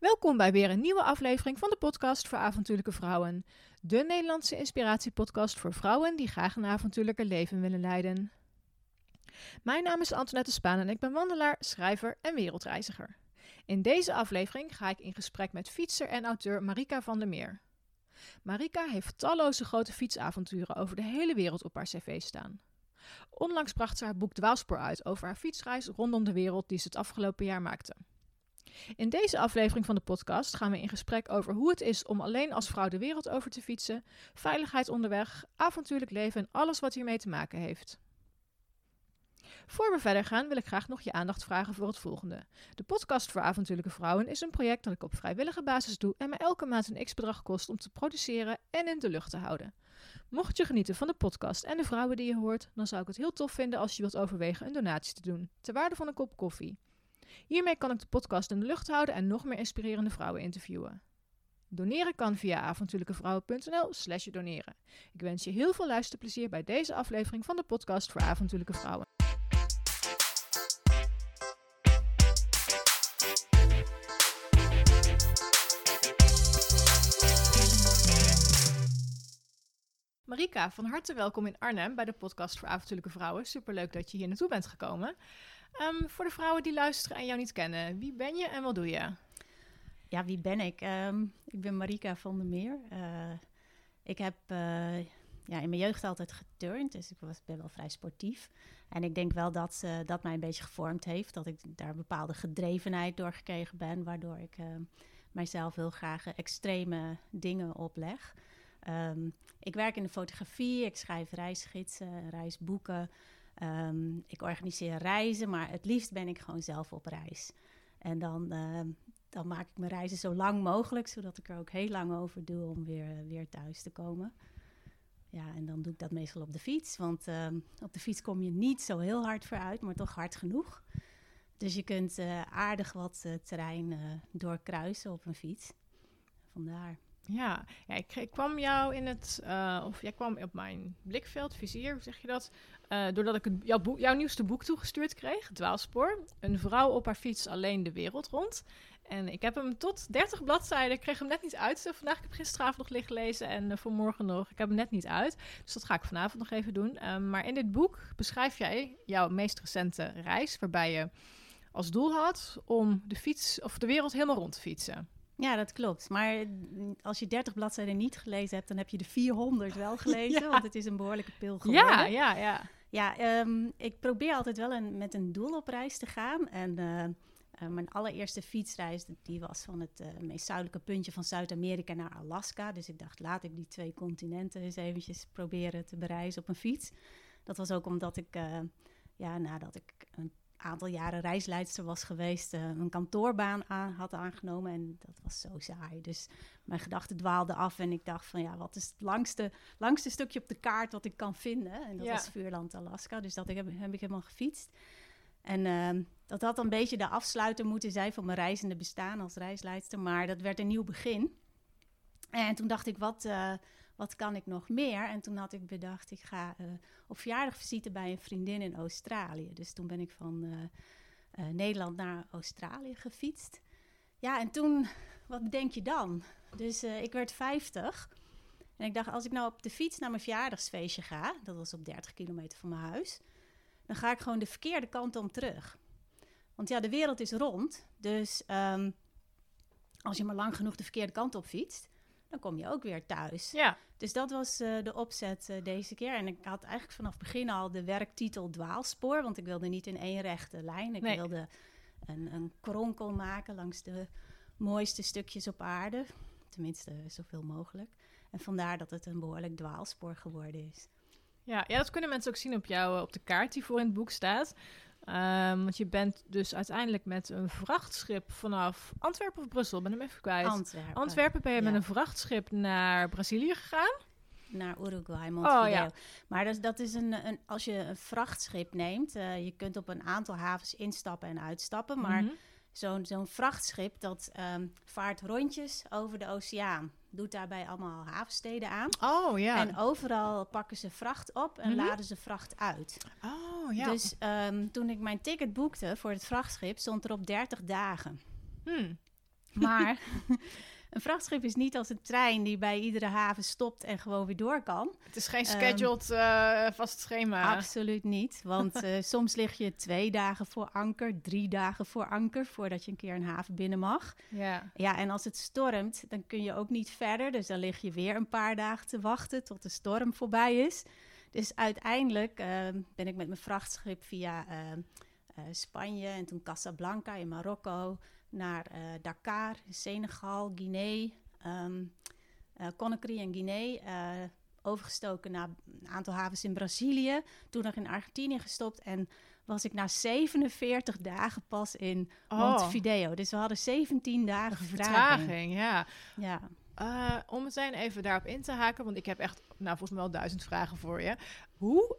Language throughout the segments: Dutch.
Welkom bij weer een nieuwe aflevering van de podcast voor avontuurlijke vrouwen. De Nederlandse inspiratiepodcast voor vrouwen die graag een avontuurlijke leven willen leiden. Mijn naam is Antoinette Spaan en ik ben wandelaar, schrijver en wereldreiziger. In deze aflevering ga ik in gesprek met fietser en auteur Marika van der Meer. Marika heeft talloze grote fietsavonturen over de hele wereld op haar cv staan. Onlangs bracht ze haar boek Dwaalspoor uit over haar fietsreis rondom de wereld die ze het afgelopen jaar maakte. In deze aflevering van de podcast gaan we in gesprek over hoe het is om alleen als vrouw de wereld over te fietsen, veiligheid onderweg, avontuurlijk leven en alles wat hiermee te maken heeft. Voor we verder gaan wil ik graag nog je aandacht vragen voor het volgende. De podcast voor avontuurlijke vrouwen is een project dat ik op vrijwillige basis doe en me elke maand een x-bedrag kost om te produceren en in de lucht te houden. Mocht je genieten van de podcast en de vrouwen die je hoort, dan zou ik het heel tof vinden als je wilt overwegen een donatie te doen, ter waarde van een kop koffie. Hiermee kan ik de podcast in de lucht houden en nog meer inspirerende vrouwen interviewen. Doneren kan via avontuurlijkevrouwen.nl slash doneren. Ik wens je heel veel luisterplezier bij deze aflevering van de podcast voor avontuurlijke vrouwen. Marika, van harte welkom in Arnhem bij de podcast voor avontuurlijke vrouwen. Superleuk dat je hier naartoe bent gekomen. Ehm, voor de vrouwen die luisteren en jou niet kennen, wie ben je en wat doe je? Ja, wie ben ik? Ehm, ik ben Marika van der Meer. Uh, ik heb uh, ja, in mijn jeugd altijd geturnd, dus ik was, ben wel vrij sportief. En ik denk wel dat uh, dat mij een beetje gevormd heeft, dat ik daar een bepaalde gedrevenheid door gekregen ben, waardoor ik mijzelf heel graag extreme dingen opleg. Ik werk in de fotografie, ik schrijf reisgidsen, reisboeken. Um, ik organiseer reizen, maar het liefst ben ik gewoon zelf op reis. En dan, uh, dan maak ik mijn reizen zo lang mogelijk, zodat ik er ook heel lang over doe om weer, weer thuis te komen. Ja, en dan doe ik dat meestal op de fiets, want uh, op de fiets kom je niet zo heel hard vooruit, maar toch hard genoeg. Dus je kunt uh, aardig wat uh, terrein doorkruisen op een fiets. Vandaar. Ja, ja ik, kwam jou in het, uh, of jij kwam op mijn blikveld, vizier, hoe zeg je dat? Uh, doordat ik een, jouw, jouw nieuwste boek toegestuurd kreeg, Dwaalspoor. Een vrouw op haar fiets alleen de wereld rond. En ik heb hem tot 30 bladzijden, ik kreeg hem net niet uit. Vandaag heb ik gisteravond nog liggen lezen en uh, vanmorgen nog. Ik heb hem net niet uit, dus dat ga ik vanavond nog even doen. Um, maar in dit boek beschrijf jij jouw meest recente reis, waarbij je als doel had om de fiets, of de wereld helemaal rond te fietsen. Ja, dat klopt. Maar als je 30 bladzijden niet gelezen hebt, dan heb je de 400 wel gelezen. Ja. Want het is een behoorlijke pil geworden. Ja, ja, ja. Ja, um, ik probeer altijd wel een, met een doel op reis te gaan. En uh, uh, mijn allereerste fietsreis, die was van het uh, meest zuidelijke puntje van Zuid-Amerika naar Alaska. Dus ik dacht, laat ik die twee continenten eens eventjes proberen te bereizen op een fiets. Dat was ook omdat ik, ja, nadat ik een aantal jaren reisleidster was geweest, uh, een kantoorbaan aan, had aangenomen. En dat was zo saai. Dus mijn gedachten dwaalden af. En ik dacht van ja, wat is het langste, langste stukje op de kaart wat ik kan vinden? En dat Ja. was Vuurland, Alaska. Dus dat heb, heb ik helemaal gefietst. En uh, dat had een beetje de afsluiter moeten zijn van mijn reizende bestaan als reisleidster. Maar dat werd een nieuw begin. En toen dacht ik, wat, uh, wat kan ik nog meer? En toen had ik bedacht, ik ga uh, op verjaardagvisite bij een vriendin in Australië. Dus toen ben ik van uh, Nederland naar Australië gefietst. Ja, en toen, wat denk je dan? Dus ik werd 50. En ik dacht, als ik nou op de fiets naar mijn verjaardagsfeestje ga, dat was op 30 kilometer van mijn huis, dan ga ik gewoon de verkeerde kant om terug. Want ja, de wereld is rond. Dus um, als je maar lang genoeg de verkeerde kant op fietst, dan kom je ook weer thuis. Ja. Dus dat was uh, de opzet uh, deze keer. En ik had eigenlijk vanaf het begin al de werktitel dwaalspoor, want ik wilde niet in één rechte lijn. Ik Nee. wilde een, een kronkel maken langs de mooiste stukjes op aarde. Tenminste, zoveel mogelijk. En vandaar dat het een behoorlijk dwaalspoor geworden is. Ja, ja, dat kunnen mensen ook zien op jou op de kaart die voor in het boek staat. Um, want je bent dus uiteindelijk met een vrachtschip vanaf Antwerpen of Brussel, ben hem even kwijt. Antwerpen. Antwerpen ben je ja. met een vrachtschip naar Brazilië gegaan. Naar Uruguay, Montevideo. Oh, ja. Maar dat, dat is een, een, als je een vrachtschip neemt, uh, je kunt op een aantal havens instappen en uitstappen. Maar Mhm. zo'n zo'n vrachtschip, dat um, vaart rondjes over de oceaan. Doet daarbij allemaal havensteden aan. Oh ja. En overal pakken ze vracht op en Mhm. laden ze vracht uit. oh ja. Dus um, toen ik mijn ticket boekte voor het vrachtschip, stond er op 30 dagen. Hmm. Maar een vrachtschip is niet als een trein die bij iedere haven stopt en gewoon weer door kan. Het is geen scheduled uh, vast schema. Absoluut niet. Want uh, soms lig je twee dagen voor anker, drie dagen voor anker, voordat je een keer een haven binnen mag. Ja. Ja, en als het stormt, dan kun je ook niet verder. Dus dan lig je weer een paar dagen te wachten tot de storm voorbij is. Dus uiteindelijk uh, ben ik met mijn vrachtschip via Spanje en toen Casablanca in Marokko naar uh, Dakar, Senegal, Guinea, um, Conakry en Guinea. Uh, overgestoken naar een aantal havens in Brazilië. Toen nog in Argentinië gestopt. En was ik na 47 dagen pas in oh. Montevideo. Dus we hadden 17 dagen vertraging. vertraging ja. ja. Uh, om meteen even daarop in te haken, want ik heb echt, nou volgens mij wel duizend vragen voor je. Hoe,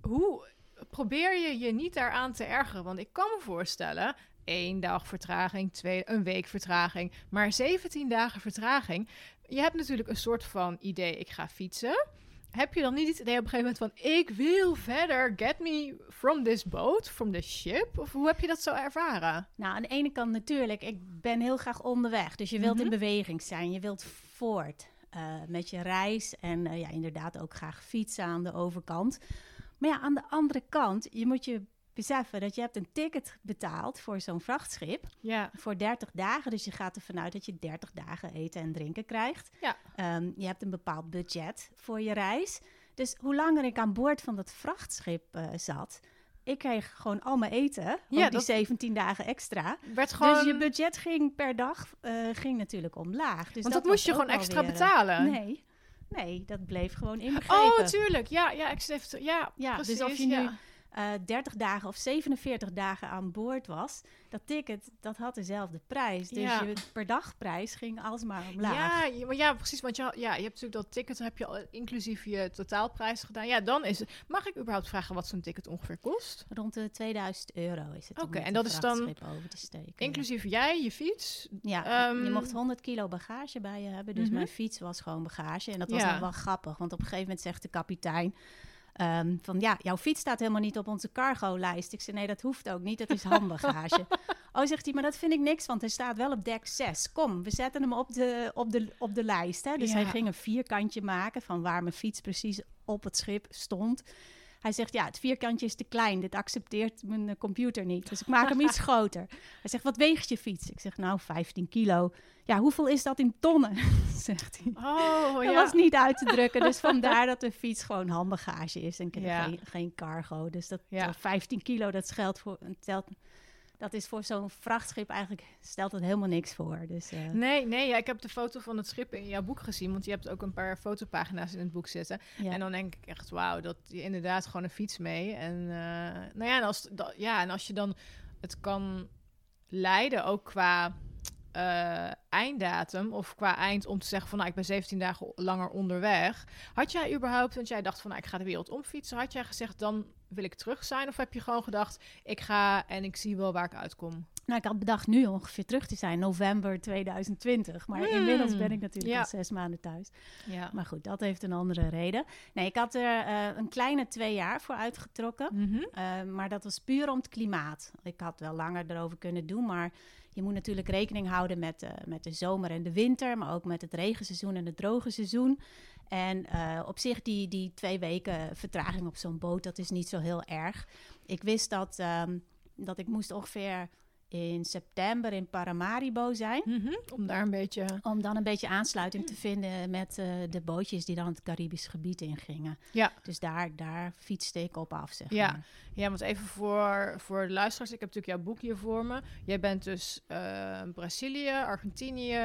hoe probeer je je niet daaraan te ergeren? Want ik kan me voorstellen, één dag vertraging, twee, een week vertraging, maar 17 dagen vertraging. Je hebt natuurlijk een soort van idee, ik ga fietsen. Heb je dan niet het idee op een gegeven moment van ik wil verder, get me from this boat, from this ship? Of hoe heb je dat zo ervaren? Nou, aan de ene kant natuurlijk, ik ben heel graag onderweg. Dus je wilt mm -hmm. in beweging zijn, je wilt voort uh, met je reis. En uh, ja, inderdaad ook graag fietsen aan de overkant. Maar ja, aan de andere kant, je moet je beseffen dat je hebt een ticket betaald voor zo'n vrachtschip. Ja. Voor 30 dagen. Dus je gaat ervan uit dat je 30 dagen eten en drinken krijgt. Ja. Um, je hebt een bepaald budget voor je reis. Dus hoe langer ik aan boord van dat vrachtschip uh, zat, ik kreeg gewoon al mijn eten. Ja, die dat 17 dagen extra. Werd gewoon... Dus je budget ging per dag uh, ging natuurlijk omlaag. Dus Want dat, dat moest je gewoon extra weer, betalen. Nee. Nee, dat bleef gewoon inbegrepen. Oh, tuurlijk. Ja, ja, ik ja, ja precies, dus of je nu uh, 30 dagen of 47 dagen aan boord was, dat ticket dat had dezelfde prijs. Dus Ja. je per dagprijs ging alsmaar omlaag. Ja, maar ja, precies. Want je, ja, je hebt natuurlijk dat ticket, heb je al inclusief je totaalprijs gedaan. Ja, dan is het. Mag ik überhaupt vragen wat zo'n ticket ongeveer kost? Rond de 2000 euro is het. Oké, en dat is dan over te steken. Inclusief jij, je fiets. Ja, Ehm, je mocht 100 kilo bagage bij je hebben. Dus Mhm. mijn fiets was gewoon bagage. En dat was Ja. nog wel grappig. Want op een gegeven moment zegt de kapitein... ehm, van ja, jouw fiets staat helemaal niet op onze cargo-lijst. Ik zei nee, dat hoeft ook niet. Dat is handbagage. oh, zegt hij, maar dat vind ik niks, want hij staat wel op dek 6. Kom, we zetten hem op de, op de, op de lijst. Hè? Dus Ja. hij ging een vierkantje maken van waar mijn fiets precies op het schip stond. Hij zegt, ja, het vierkantje is te klein. Dit accepteert mijn eh, computer niet. Dus ik maak hem iets groter. Hij zegt, wat weegt je fiets? Ik zeg, nou, 15 kilo. Ja, hoeveel is dat in tonnen? zegt hij. Oh, Dat ja. was niet uit te drukken. Dus vandaar dat de fiets gewoon handbagage is en Ja. geen, geen cargo. Dus dat Ja. eh, 15 kilo, dat geldt voor... Telt, dat is voor zo'n vrachtschip eigenlijk... stelt het helemaal niks voor. Dus, eh, Nee, nee, ja, ik heb de foto van het schip in jouw boek gezien, want je hebt ook een paar fotopagina's in het boek zitten. En dan denk ik echt, wauw, dat je inderdaad gewoon een fiets mee. En eh, nou ja, en als, dat, ja, en als je dan het kan leiden, ook qua eh, einddatum of qua eind om te zeggen van, nou, ik ben 17 dagen langer onderweg. Had jij überhaupt, want jij dacht van, nou, ik ga de wereld omfietsen, had jij gezegd, dan wil ik terug zijn? Of heb je gewoon gedacht, ik ga en ik zie wel waar ik uitkom? Nou, ik had bedacht nu ongeveer terug te zijn, november 2020. Maar Hmm. inmiddels ben ik natuurlijk Ja. al zes maanden thuis. Ja. Maar goed, dat heeft een andere reden. Nee, ik had er eh, een kleine twee jaar voor uitgetrokken. Mhm. Eh, maar dat was puur om het klimaat. Ik had wel langer erover kunnen doen, maar je moet natuurlijk rekening houden met, eh, met de zomer en de winter, maar ook met het regenseizoen en het droge seizoen. En eh, op zich die, die twee weken vertraging op zo'n boot, dat is niet zo heel erg. Ik wist dat, ehm, dat ik moest ongeveer in september in Paramaribo zijn. Mhm. Om daar een beetje... Om dan een beetje aansluiting te vinden met eh, de bootjes die dan het Caribisch gebied ingingen. Ja. Dus daar, daar fietste ik op af, zeg Ja. maar. Ja, want even voor, voor de luisteraars. Ik heb natuurlijk jouw boek hier voor me. Jij bent dus eh, Brazilië, Argentinië.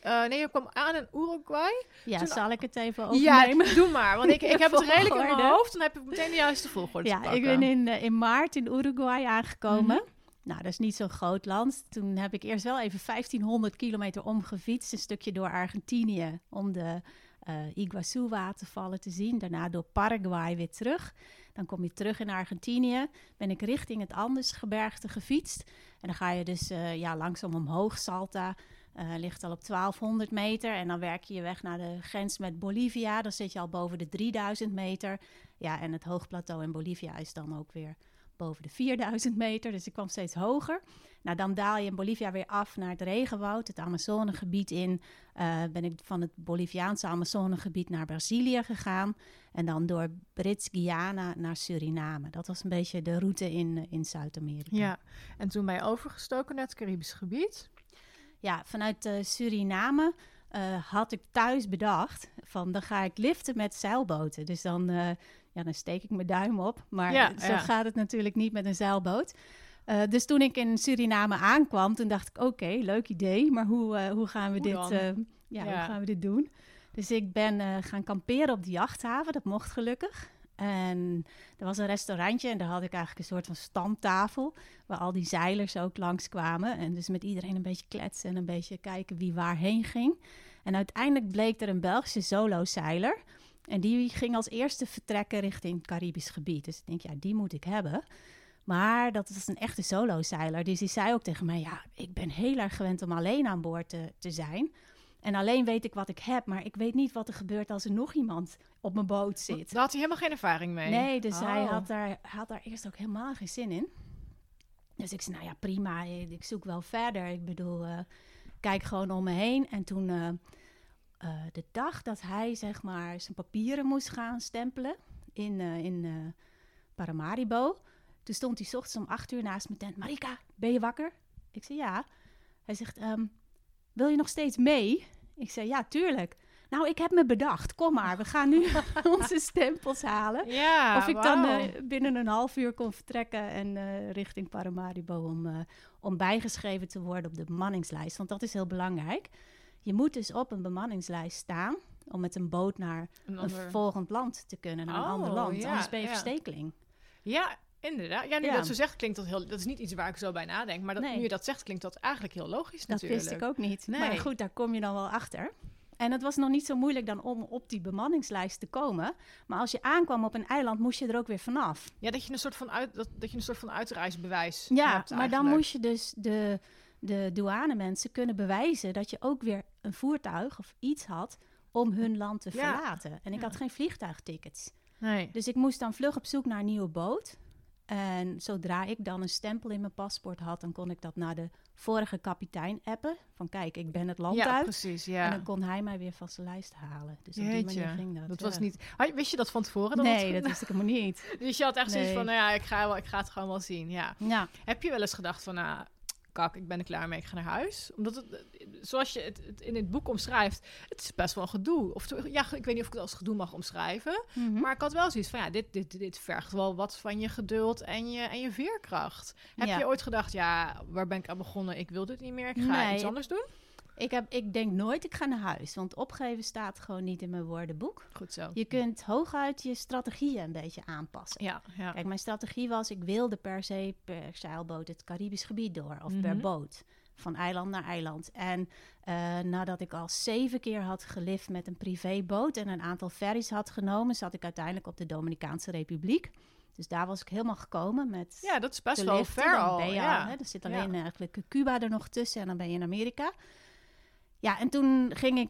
Eh, nee, je kwam aan in Uruguay. Ja, Toen- zal ik het even Ja, overnemen? doe maar. Want ik, ik heb het redelijk in mijn hoofd. Dan heb ik meteen de juiste volgorde te Ja, ik ben in, in maart in Uruguay aangekomen. Mhm. Nou, dat is niet zo'n groot land. Toen heb ik eerst wel even 1500 kilometer omgefietst. Een stukje door Argentinië om de eh Iguazu-watervallen te zien. Daarna door Paraguay weer terug. Dan kom je terug in Argentinië. Ben ik richting het Andesgebergte gefietst. En dan ga je dus eh, ja, langzaam omhoog. Salta eh, ligt al op 1200 meter. En dan werk je je weg naar de grens met Bolivia. Dan zit je al boven de 3000 meter. Ja, en het hoogplateau in Bolivia is dan ook weer boven de 4000 meter. Dus ik kwam steeds hoger. Nou, dan daal je in Bolivia weer af naar het regenwoud, het Amazonegebied in. Uh, ben ik van het Boliviaanse Amazonegebied naar Brazilië gegaan. En dan door Brits-Guyana naar Suriname. Dat was een beetje de route in, eh, in Zuid-Amerika. Ja, en toen ben je overgestoken naar het Caribisch gebied? Ja, vanuit uh, Suriname had ik thuis bedacht van dan ga ik liften met zeilboten. Dus dan, ja, dan steek ik mijn duim op. Maar zo gaat het natuurlijk niet met een zeilboot. Uh, dus toen ik in Suriname aankwam, toen dacht ik: oké, leuk idee, maar hoe, uh, hoe, gaan, we dit, uh, ja, hoe gaan we dit doen? Dus ik ben gaan kamperen op de jachthaven, dat mocht gelukkig. En er was een restaurantje en daar had ik eigenlijk een soort van stamtafel, waar al die zeilers ook langskwamen. En dus met iedereen een beetje kletsen en een beetje kijken wie waarheen ging. En uiteindelijk bleek er een Belgische solo-zeiler. En die ging als eerste vertrekken richting het Caribisch gebied. Dus ik denk, ja, die moet ik hebben. Maar dat is een echte solo-zeiler. Dus die zei ook tegen mij: Ja, ik ben heel erg gewend om alleen aan boord te, te zijn. En alleen weet ik wat ik heb, maar ik weet niet wat er gebeurt als er nog iemand op mijn boot zit. Daar had hij helemaal geen ervaring mee. Nee, dus hij oh. had daar, had daar eerst ook helemaal geen zin in. Dus ik zei, nou ja, prima, ik zoek wel verder. Ik bedoel, uh, kijk gewoon om me heen. En toen, uh, uh, de dag dat hij, zeg maar, zijn papieren moest gaan stempelen in, in Paramaribo... Toen stond hij ochtends om acht uur naast mijn tent. Marika, ben je wakker? Ik zei ja. Hij zegt, ehm, wil je nog steeds mee? Ik zei ja, tuurlijk. Nou, ik heb me bedacht. Kom maar, we gaan nu onze stempels halen. Ja, of ik dan uh, binnen een half uur kon vertrekken en uh, richting Paramaribo om, uh, om bijgeschreven te worden op de bemanningslijst. Want dat is heel belangrijk. Je moet dus op een bemanningslijst staan om met een boot naar een, ander... een volgend land te kunnen, naar een ander oh, land. Ja, Anders ben je ja. verstekeling. Ja, Inderdaad. Ja, nu ja. dat zo zegt, klinkt dat heel... Dat is niet iets waar ik zo bij nadenk. Maar dat, nu je dat zegt, klinkt dat eigenlijk heel logisch natuurlijk. Dat wist ik ook niet. Nee. Maar goed, daar kom je dan wel achter. En het was nog niet zo moeilijk dan om op die bemanningslijst te komen. Maar als je aankwam op een eiland, moest je er ook weer vanaf. Ja, dat je een soort van, uit, dat, dat je een soort van uitreisbewijs ja, hebt maar dan moest je dus de, de douane mensen kunnen bewijzen... dat je ook weer een voertuig of iets had om hun land te verlaten. En ik had geen vliegtuigtickets. Nee. Dus ik moest dan vlug op zoek naar een nieuwe boot... En zodra ik dan een stempel in mijn paspoort had, dan kon ik dat naar de vorige kapitein appen. Van kijk, ik ben het land ja, uit. Precies, ja. En dan kon hij mij weer van zijn lijst halen. Dus op die manier ging dat. Dat was niet. Wist je dat van tevoren? Nee, dat wist ik helemaal niet. dus je had echt zoiets van, nou ja, ik ga, wel, ik ga het gewoon wel zien. Ja. ja. Heb je wel eens gedacht van, nou, kak, ik ben er klaar mee, ik ga naar huis. Omdat het, zoals je het, in het boek omschrijft, het is best wel een gedoe. Of ja, ik weet niet of ik het als gedoe mag omschrijven. Mhm. Maar ik had wel zoiets van, ja, dit, dit, dit vergt wel wat van je geduld en je, en je veerkracht. Heb je ooit gedacht, ja, waar ben ik aan begonnen? Ik wil dit niet meer, ik ga iets anders doen? Ik, heb, ik denk nooit, ik ga naar huis. Want opgeven staat gewoon niet in mijn woordenboek. Goed zo. Je kunt hooguit je strategieën een beetje aanpassen. Ja, ja. Kijk, mijn strategie was, ik wilde per se per zeilboot het Caribisch gebied door. Of per Mhm. boot. Van eiland naar eiland. En eh, nadat ik al zeven keer had gelift met een privéboot... en een aantal ferries had genomen... zat ik uiteindelijk op de Dominicaanse Republiek. Dus daar was ik helemaal gekomen met Ja, dat is best wel liften. ver al. ja. hè, er zit alleen Ja. eigenlijk Cuba er nog tussen en dan ben je in Amerika. Ja, en toen ging ik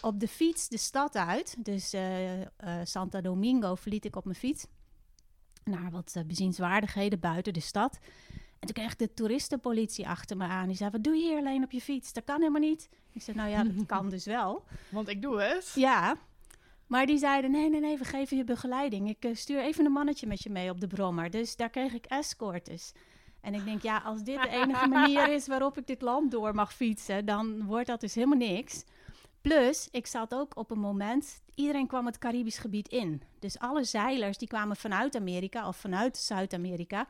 op de fiets de stad uit. Dus eh, eh, Santa Domingo verliet ik op mijn fiets. Naar wat eh, bezienswaardigheden buiten de stad. En toen kreeg de toeristenpolitie achter me aan. Die zei, wat doe je hier alleen op je fiets? Dat kan helemaal niet. Ik zei, nou ja, dat kan dus wel. Want ik doe het. Ja, maar die zeiden: nee, nee, nee, we geven je begeleiding. Ik stuur even een mannetje met je mee op de brommer. Dus daar kreeg ik escortes. En ik denk, ja, als dit de enige manier is waarop ik dit land door mag fietsen, dan wordt dat dus helemaal niks. Plus, ik zat ook op een moment, iedereen kwam het Caribisch gebied in. Dus alle zeilers die kwamen vanuit Amerika of vanuit Zuid-Amerika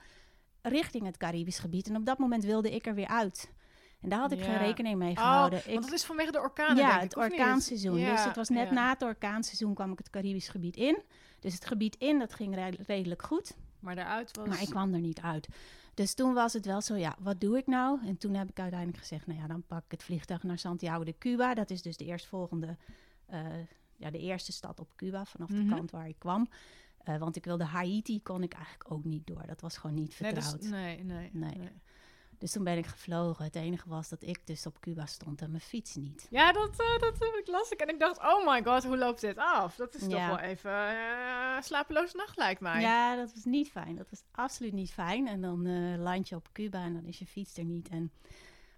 richting het Caribisch gebied. En op dat moment wilde ik er weer uit. En daar had ik Ja. geen rekening mee Oh, gehouden. want het is vanwege de orkanen, ja, denk het ik, niet? orkaanseizoen. Ja, dus het was net ja. na het orkaanseizoen kwam ik het Caribisch gebied in. Dus het gebied in, dat ging re- redelijk goed. Maar daaruit was... Maar ik kwam er niet uit. Dus toen was het wel zo, ja, wat doe ik nou? En toen heb ik uiteindelijk gezegd, nou ja, dan pak ik het vliegtuig naar Santiago de Cuba. Dat is dus de eerstvolgende, eh, ja, de eerste stad op Cuba, vanaf Mhm. de kant waar ik kwam. Eh, want ik wilde Haiti, kon ik eigenlijk ook niet door. Dat was gewoon niet Nee, vertrouwd. nee, Nee. nee. Dus toen ben ik gevlogen. Het enige was dat ik dus op Cuba stond en mijn fiets niet. Ja, dat, uh, dat heb ik las ik. En ik dacht, oh my god, hoe loopt dit af? Dat is toch wel even uh, slapeloze nacht, lijkt mij. Ja, dat was niet fijn. Dat was absoluut niet fijn. En dan eh, land je op Cuba en dan is je fiets er niet. En,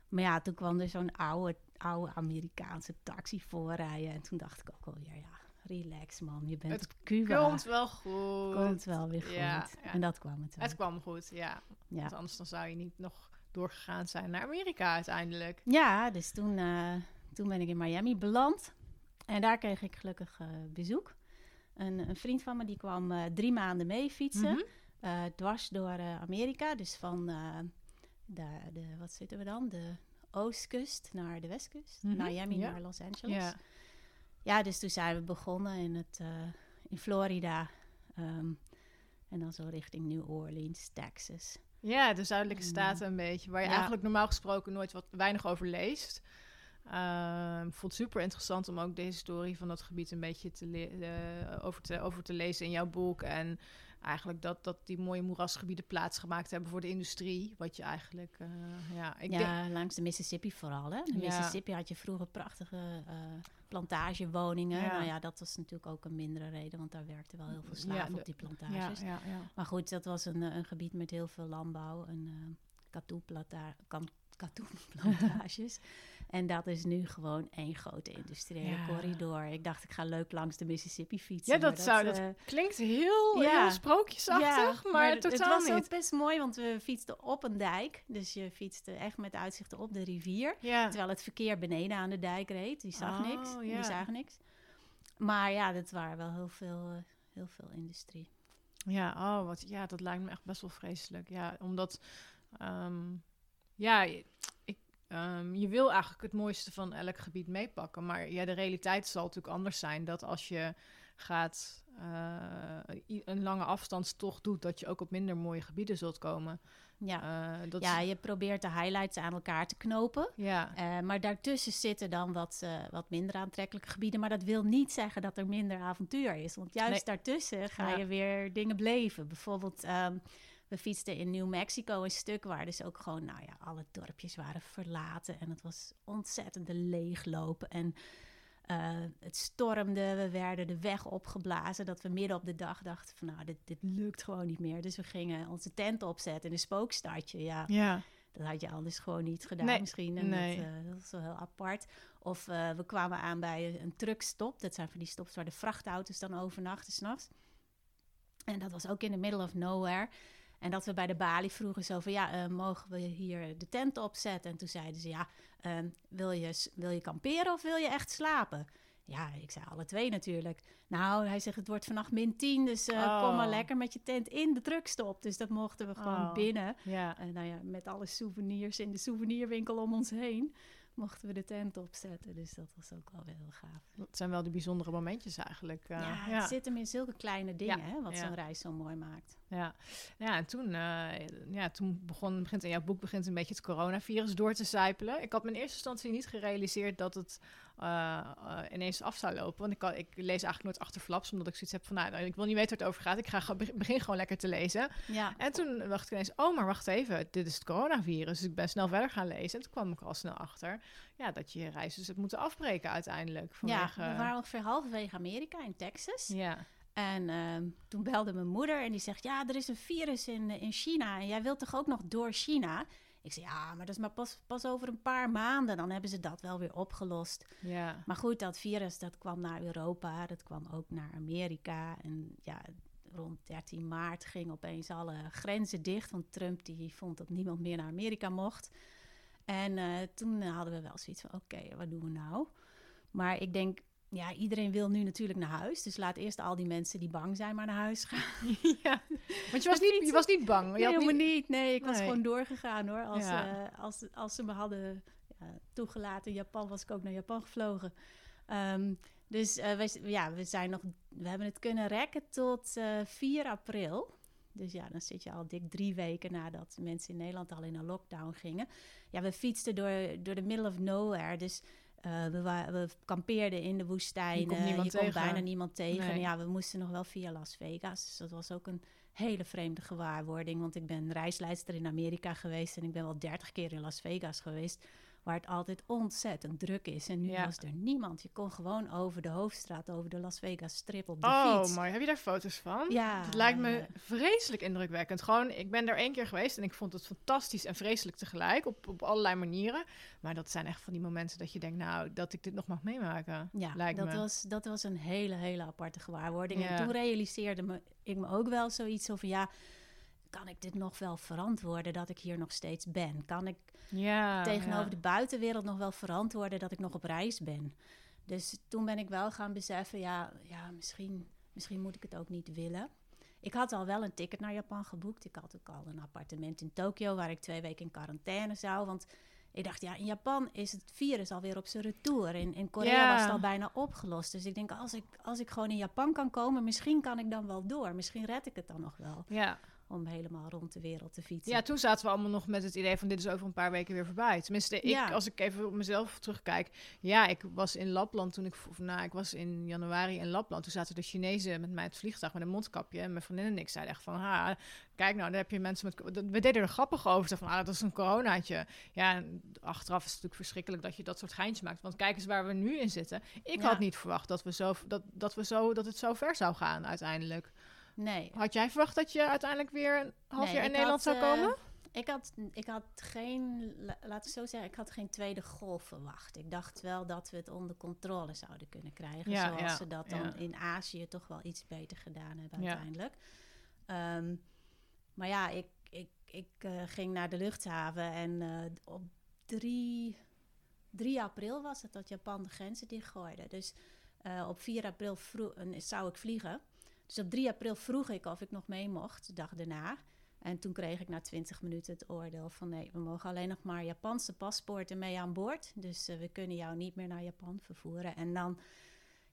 maar ja, toen kwam er zo'n oude, oude Amerikaanse taxi voorrijden. En toen dacht ik ook alweer, ja, relax man. Je bent Het op Cuba. Komt wel goed. Komt wel weer goed. Ja, ja. En dat kwam het wel. Het kwam goed, ja. ja. Want anders dan zou je niet nog doorgegaan zijn naar Amerika uiteindelijk. Ja, dus toen, uh, toen ben ik in Miami beland. En daar kreeg ik gelukkig uh, bezoek. Een, een, vriend van me die kwam uh, drie maanden mee fietsen. Mm -hmm. dwars door Amerika. Dus van de, de, wat zitten we dan? De oostkust naar de westkust. Mm -hmm. Miami ja. naar Los Angeles. Ja. ja, dus toen zijn we begonnen in, het, in Florida. Um, en dan zo richting New Orleans, Texas. Ja, de zuidelijke staten een beetje. Waar je ja. eigenlijk normaal gesproken nooit wat weinig over leest. Uh, ik vond het super interessant om ook de historie van dat gebied een beetje te uh, over, te, over te lezen in jouw boek. En eigenlijk dat, dat die mooie moerasgebieden plaatsgemaakt hebben voor de industrie. Wat je eigenlijk, uh, ja... Ik ja, langs de Mississippi vooral, hè? De ja. Mississippi had je vroeger prachtige uh, plantagewoningen. Ja. Nou ja, dat was natuurlijk ook een mindere reden, want daar werkten wel heel veel slaven ja, op die plantages. Ja, maar goed, dat was een, een gebied met heel veel landbouw en uh, katoenplantages. en dat is nu gewoon één grote industriële ja. corridor. Ik dacht, ik ga leuk langs de Mississippi fietsen. Ja, dat, dat zou. Uh, dat klinkt heel, ja. heel sprookjesachtig, ja, maar, maar totaal het was niet. ook best mooi, want we fietsten op een dijk. Dus je fietste echt met uitzicht op de rivier. Terwijl het verkeer beneden aan de dijk reed. Die zag oh, niks. Die zagen niks. Maar ja, dat waren wel heel veel, uh, heel veel industrie. Ja, oh, wat, ja, dat lijkt me echt best wel vreselijk. Ja, omdat... Um, ja, um, je wil eigenlijk het mooiste van elk gebied meepakken. Maar ja, de realiteit zal natuurlijk anders zijn. Dat als je gaat uh, een lange afstandstocht doet, dat je ook op minder mooie gebieden zult komen. Ja, uh, dat ja je probeert de highlights aan elkaar te knopen. Ja. Uh, maar daartussen zitten dan wat, wat minder aantrekkelijke gebieden. Maar dat wil niet zeggen dat er minder avontuur is. Want juist nee. daartussen ga ja. je weer dingen beleven. Bijvoorbeeld... Um, we fietsten in New Mexico een stuk waar dus ook gewoon, nou ja, alle dorpjes waren verlaten. En het was ontzettende leeglopen. En uh, het stormde, we werden de weg opgeblazen. Dat we midden op de dag dachten van, nou, dit, dit lukt gewoon niet meer. Dus we gingen onze tent opzetten in een spookstadje. Ja, ja. dat had je anders gewoon niet gedaan nee. misschien. En nee. dat, uh, dat was wel heel apart. Of uh, we kwamen aan bij een truckstop. Dat zijn van die stops waar de vrachtauto's dan overnachten s'nachts. En dat was ook in the middle of nowhere. En dat we bij de balie vroegen zo van, ja, uh, mogen we hier de tent opzetten? En toen zeiden ze, ja, uh, wil, je, wil je kamperen of wil je echt slapen? Ja, ik zei alle twee natuurlijk. Nou, hij zegt, het wordt vannacht min 10, dus uh, oh. kom maar lekker met je tent in de truckstop. Dus dat mochten we gewoon oh. binnen. Ja. En nou ja, met alle souvenirs in de souvenirwinkel om ons heen mochten we de tent opzetten. Dus dat was ook wel weer heel gaaf. Dat zijn wel de bijzondere momentjes eigenlijk. Uh, ja, het ja. zit hem in zulke kleine dingen, ja. hè, wat zo'n reis zo mooi maakt. Ja, ja en toen, uh, ja, toen begon, begint in jouw boek begint een beetje het coronavirus door te zijpelen. Ik had me in eerste instantie niet gerealiseerd dat het uh, uh, ineens af zou lopen. Want ik, kan, ik lees eigenlijk nooit achterflaps, omdat ik zoiets heb van, nou, ik wil niet weten waar het over gaat. Ik ga begin gewoon lekker te lezen. Ja. En toen dacht ik ineens, oh, maar wacht even, dit is het coronavirus. Dus ik ben snel verder gaan lezen. En toen kwam ik al snel achter, ja, dat je je reis dus hebt moeten afbreken uiteindelijk. Vanwege... Ja, we waren ongeveer halverwege Amerika in Texas. Ja. En uh, toen belde mijn moeder en die zegt, ja, er is een virus in, in China en jij wilt toch ook nog door China? Ik zei, ja, maar dat is maar pas, pas over een paar maanden. Dan hebben ze dat wel weer opgelost. Ja. Maar goed, dat virus, dat kwam naar Europa. Dat kwam ook naar Amerika. En ja, rond 13 maart gingen opeens alle grenzen dicht. Want Trump die vond dat niemand meer naar Amerika mocht. En uh, toen hadden we wel zoiets van, oké, okay, wat doen we nou? Maar ik denk, ja, iedereen wil nu natuurlijk naar huis. Dus laat eerst al die mensen die bang zijn maar naar huis gaan. ja, want je was niet, je was niet bang. Je nee, helemaal niet. Nee, ik was gewoon doorgegaan hoor. Als, ja. uh, als, als ze me hadden ja, toegelaten in Japan, was ik ook naar Japan gevlogen. Um, dus uh, we, ja, we, zijn nog, we hebben het kunnen rekken tot uh, 4 april. Dus ja, dan zit je al dik drie weken nadat mensen in Nederland al in een lockdown gingen. Ja, we fietsten door, door de middle of nowhere. Dus uh, we, we, kampeerden in de woestijn. Je komt, je komt bijna niemand tegen. Nee. Ja, we moesten nog wel via Las Vegas. Dus dat was ook een hele vreemde gewaarwording. Want ik ben reisleidster in Amerika geweest en ik ben wel dertig keer in Las Vegas geweest waar het altijd ontzettend druk is. En nu Ja. was er niemand. Je kon gewoon over de hoofdstraat, over de Las Vegas strip op de Oh, fiets. mooi. Heb je daar foto's van? Ja, Het lijkt me vreselijk indrukwekkend. Gewoon, ik ben er één keer geweest en ik vond het fantastisch en vreselijk tegelijk. Op, op allerlei manieren. Maar dat zijn echt van die momenten dat je denkt, nou, dat ik dit nog mag meemaken. Ja, lijkt dat me. was, dat was een hele, hele aparte gewaarwording. Ja. En toen realiseerde me, ik me ook wel zoiets over, ja, kan ik dit nog wel verantwoorden dat ik hier nog steeds ben? Kan ik Ja. tegenover ja. de buitenwereld nog wel verantwoorden dat ik nog op reis ben? Dus toen ben ik wel gaan beseffen, ja, ja misschien, misschien moet ik het ook niet willen. Ik had al wel een ticket naar Japan geboekt. Ik had ook al een appartement in Tokio waar ik twee weken in quarantaine zou. Want ik dacht, ja, in Japan is het virus alweer op zijn retour. In, in Korea was het al bijna opgelost. Dus ik denk, als ik, als ik gewoon in Japan kan komen, misschien kan ik dan wel door. Misschien red ik het dan nog wel Ja. Om helemaal rond de wereld te fietsen. ja, toen zaten we allemaal nog met het idee van dit is over een paar weken weer voorbij. Tenminste, ik, Ja. als ik even op mezelf terugkijk. Ja, ik was in Lapland toen ik, of, nou, ik was in januari in Lapland. Toen zaten de Chinezen met mij het vliegtuig met een mondkapje. En mijn vriendin en ik zeiden echt van, ha, kijk nou, daar heb je mensen met... We deden er grappig over. Ze van, ah, dat is een coronaatje. Ja, en achteraf is het natuurlijk verschrikkelijk dat je dat soort geintjes maakt. Want kijk eens waar we nu in zitten. Ik Ja. had niet verwacht dat, we zo, dat, dat, we zo, dat het zo ver zou gaan uiteindelijk. Nee. Had jij verwacht dat je uiteindelijk weer een half Nee, jaar in Nederland had, zou eh, komen? Ik had, ik had geen, la- laat ik zo zeggen, ik had geen tweede golf verwacht. Ik dacht wel dat we het onder controle zouden kunnen krijgen. Ja, zoals ja, ze dat dan ja. in Azië toch wel iets beter gedaan hebben uiteindelijk. Ehm, maar ja, ik, ik, ik eh, ging naar de luchthaven en eh, op 3, 3 april was het dat Japan de grenzen dichtgooide. Dus eh, op 4 april vroeg, eh, zou ik vliegen. Dus op 3 april vroeg ik of ik nog mee mocht, de dag daarna. En toen kreeg ik na 20 minuten het oordeel van nee, we mogen alleen nog maar Japanse paspoorten mee aan boord. Dus eh, we kunnen jou niet meer naar Japan vervoeren. En dan,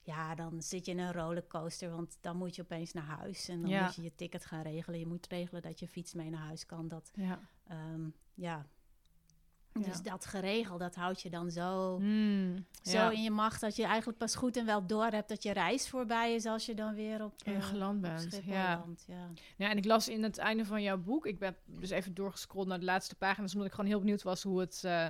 ja, dan zit je in een rollercoaster, want dan moet je opeens naar huis. En dan Ja. moet je je ticket gaan regelen. Je moet regelen dat je fiets mee naar huis kan. Dat, Ja. ehm, ja. Ja. Dus dat geregeld, dat houdt je dan zo, Hmm, zo ja. in je macht dat je eigenlijk pas goed en wel door hebt dat je reis voorbij is als je dan weer op, eh, geland bent, ja. landt, ja. Ja, en ik las in het einde van jouw boek, ik ben dus even doorgescrolld naar de laatste pagina's, omdat ik gewoon heel benieuwd was hoe het, eh,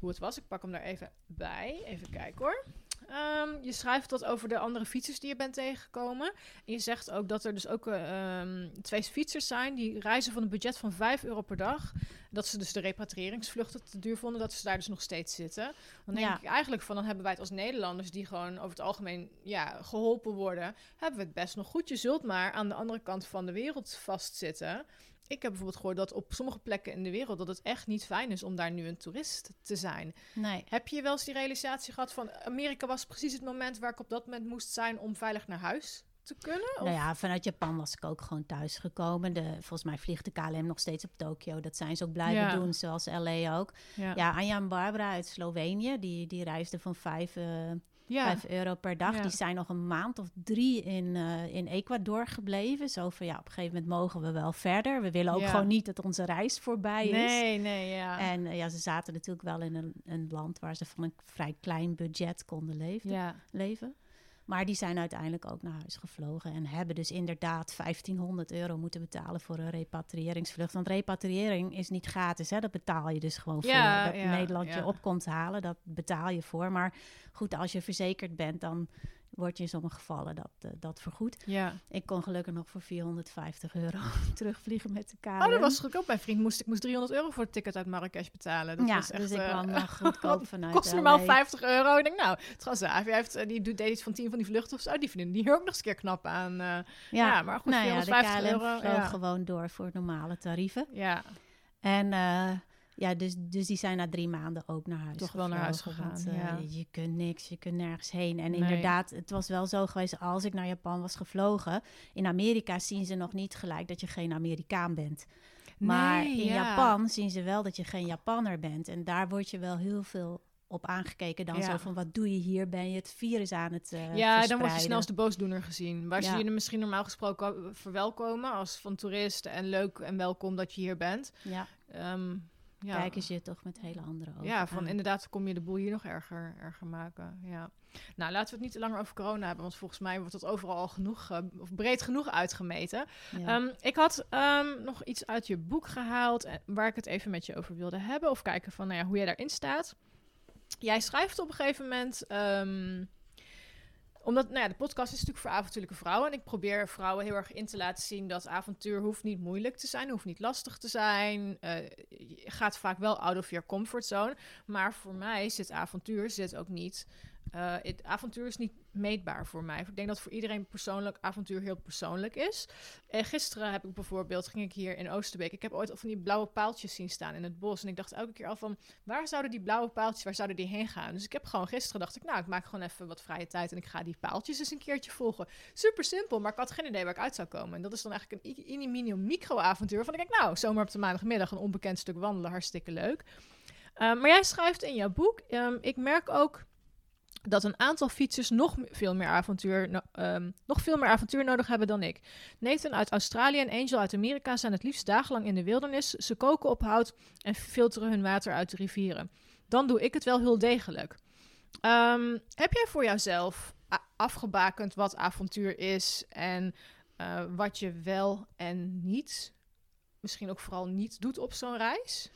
hoe het was. Ik pak hem daar even bij. Even kijken hoor. Ehm, je schrijft wat over de andere fietsers die je bent tegengekomen. En je zegt ook dat er dus ook eh, ehm, twee fietsers zijn die reizen van een budget van 5 euro per dag. Dat ze dus de repatriëringsvluchten te duur vonden, dat ze daar dus nog steeds zitten. Dan denk Ja. ik eigenlijk van, dan hebben wij het als Nederlanders die gewoon over het algemeen ja, geholpen worden, hebben we het best nog goed. Je zult maar aan de andere kant van de wereld vastzitten. Ik heb bijvoorbeeld gehoord dat op sommige plekken in de wereld dat het echt niet fijn is om daar nu een toerist te zijn. Nee. Heb je wel eens die realisatie gehad van Amerika was precies het moment waar ik op dat moment moest zijn om veilig naar huis te kunnen? Of- Nou ja, vanuit Japan was ik ook gewoon thuis gekomen. De, volgens mij vliegt de KLM nog steeds op Tokio. Dat zijn ze ook blijven Ja. doen, zoals LA ook. ja. Ja, Anja en Barbara uit Slovenië, die, die reisden van 5 Ja. vijf euro per dag. Ja. Die zijn nog een maand of drie in, eh, in Ecuador gebleven. Zo van, ja, op een gegeven moment mogen we wel verder. We willen ook Ja. gewoon niet dat onze reis voorbij is. Nee, nee, ja. En eh, ja, ze zaten natuurlijk wel in een, een land waar ze van een vrij klein budget konden leven ja. leven. Maar die zijn uiteindelijk ook naar huis gevlogen en hebben dus inderdaad 1500 euro moeten betalen voor een repatriëringsvlucht. Want repatriëring is niet gratis, hè? dat betaal je dus gewoon Ja, voor. Dat ja, Nederland ja. je op komt halen, dat betaal je voor. Maar goed, als je verzekerd bent, dan wordt je in sommige gevallen dat, eh, dat vergoed. ja. Ik kon gelukkig nog voor 450 euro terugvliegen met de KLM. Oh, dat was goedkoop. Mijn vriend moest, ik moest 300 euro voor het ticket uit Marrakesh betalen. Dat ja, was echt, dus ik eh, kwam nog goedkoop vanuit kost normaal LA. 50 euro. Ik denk, nou, Transavia heeft, eh, die doet, deed iets van 10 van die vluchten of zo. Die vinden die hier ook nog eens een keer knap aan. eh, ja, maar goed, nou ja, de 450 KLM euro, vloog ja. gewoon door voor normale tarieven. ja, En eh, ja, dus, dus die zijn na drie maanden ook naar huis Toch wel naar huis want, gegaan, eh. Je kunt niks, je kunt nergens heen. En Nee. inderdaad, het was wel zo geweest als ik naar Japan was gevlogen. In Amerika zien ze nog niet gelijk dat je geen Amerikaan bent. Maar Nee, in ja. Japan zien ze wel dat je geen Japanner bent. En daar word je wel heel veel op aangekeken. Dan Ja. zo van, wat doe je hier? Ben je het virus aan het eh Ja, dan word je snel als de boosdoener gezien. Waar Ja. ze je misschien normaal gesproken verwelkomen als van toerist en leuk en welkom dat je hier bent. Ja. Ehm, Ja. kijken ze je toch met hele andere ogen Ja, van aan. inderdaad kom je de boel hier nog erger, erger maken. Ja. Nou, laten we het niet te langer over corona hebben, want volgens mij wordt het overal al genoeg, eh, of breed genoeg uitgemeten. Ja. Ehm, ik had ehm, nog iets uit je boek gehaald eh, waar ik het even met je over wilde hebben. Of kijken van nou ja, hoe jij daarin staat. Jij schrijft op een gegeven moment. ehm, omdat nou de podcast is natuurlijk voor avontuurlijke vrouwen. En ik probeer vrouwen heel erg in te laten zien dat avontuur hoeft niet moeilijk te zijn, hoeft niet lastig te zijn. Eh, je gaat vaak wel out of your comfort zone. Maar voor mij zit avontuur zit ook niet. Eh, het avontuur is niet meetbaar voor mij. Ik denk dat voor iedereen persoonlijk avontuur heel persoonlijk is. En gisteren heb ik bijvoorbeeld, ging ik hier in Oosterbeek. Ik heb ooit van die blauwe paaltjes zien staan in het bos. En ik dacht elke keer al van, waar zouden die blauwe paaltjes, waar zouden die heen gaan? Dus ik heb gewoon gisteren dacht ik, nou, ik maak gewoon even wat vrije tijd en ik ga die paaltjes eens een keertje volgen. Super simpel, maar ik had geen idee waar ik uit zou komen. En dat is dan eigenlijk een mini micro-avontuur. Van ik denk, nou, zomaar op de maandagmiddag een onbekend stuk wandelen, hartstikke leuk. Um, maar jij schrijft in jouw boek, um, ik merk ook dat een aantal fietsers nog veel meer avontuur, um, nog veel meer avontuur nodig hebben dan ik. Nathan uit Australië en Angel uit Amerika zijn het liefst dagenlang in de wildernis. Ze koken op hout en filteren hun water uit de rivieren. Dan doe ik het wel heel degelijk. Um, heb jij voor jouzelf afgebakend wat avontuur is en uh, wat je wel en niet, misschien ook vooral niet doet op zo'n reis?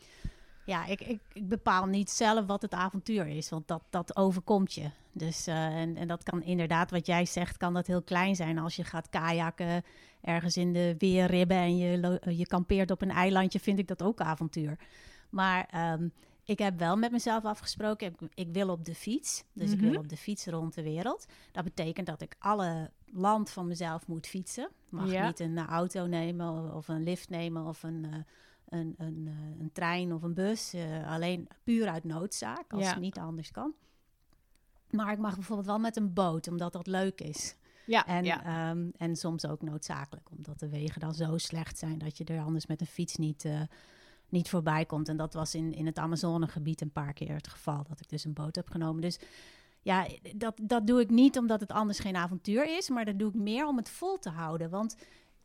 Ja, ik, ik, ik, bepaal niet zelf wat het avontuur is, want dat, dat overkomt je. Dus, uh, en, en dat kan inderdaad, wat jij zegt, kan dat heel klein zijn. Als je gaat kajakken ergens in de weerribben en je, je kampeert op een eilandje, vind ik dat ook avontuur. Maar um, ik heb wel met mezelf afgesproken, ik, ik wil op de fiets. Dus mm -hmm. ik wil op de fiets rond de wereld. Dat betekent dat ik alle land van mezelf moet fietsen. Mag ja. niet een auto nemen of een lift nemen of een... Uh, een, een, een, trein of een bus. Uh, alleen puur uit noodzaak, als ja. het niet anders kan. Maar ik mag bijvoorbeeld wel met een boot, omdat dat leuk is. Ja, en, ja. Um, en soms ook noodzakelijk, omdat de wegen dan zo slecht zijn dat je er anders met een fiets niet, uh, niet voorbij komt. En dat was in, in het Amazonegebied een paar keer het geval, dat ik dus een boot heb genomen. Dus ja, dat, dat doe ik niet omdat het anders geen avontuur is, maar dat doe ik meer om het vol te houden. Want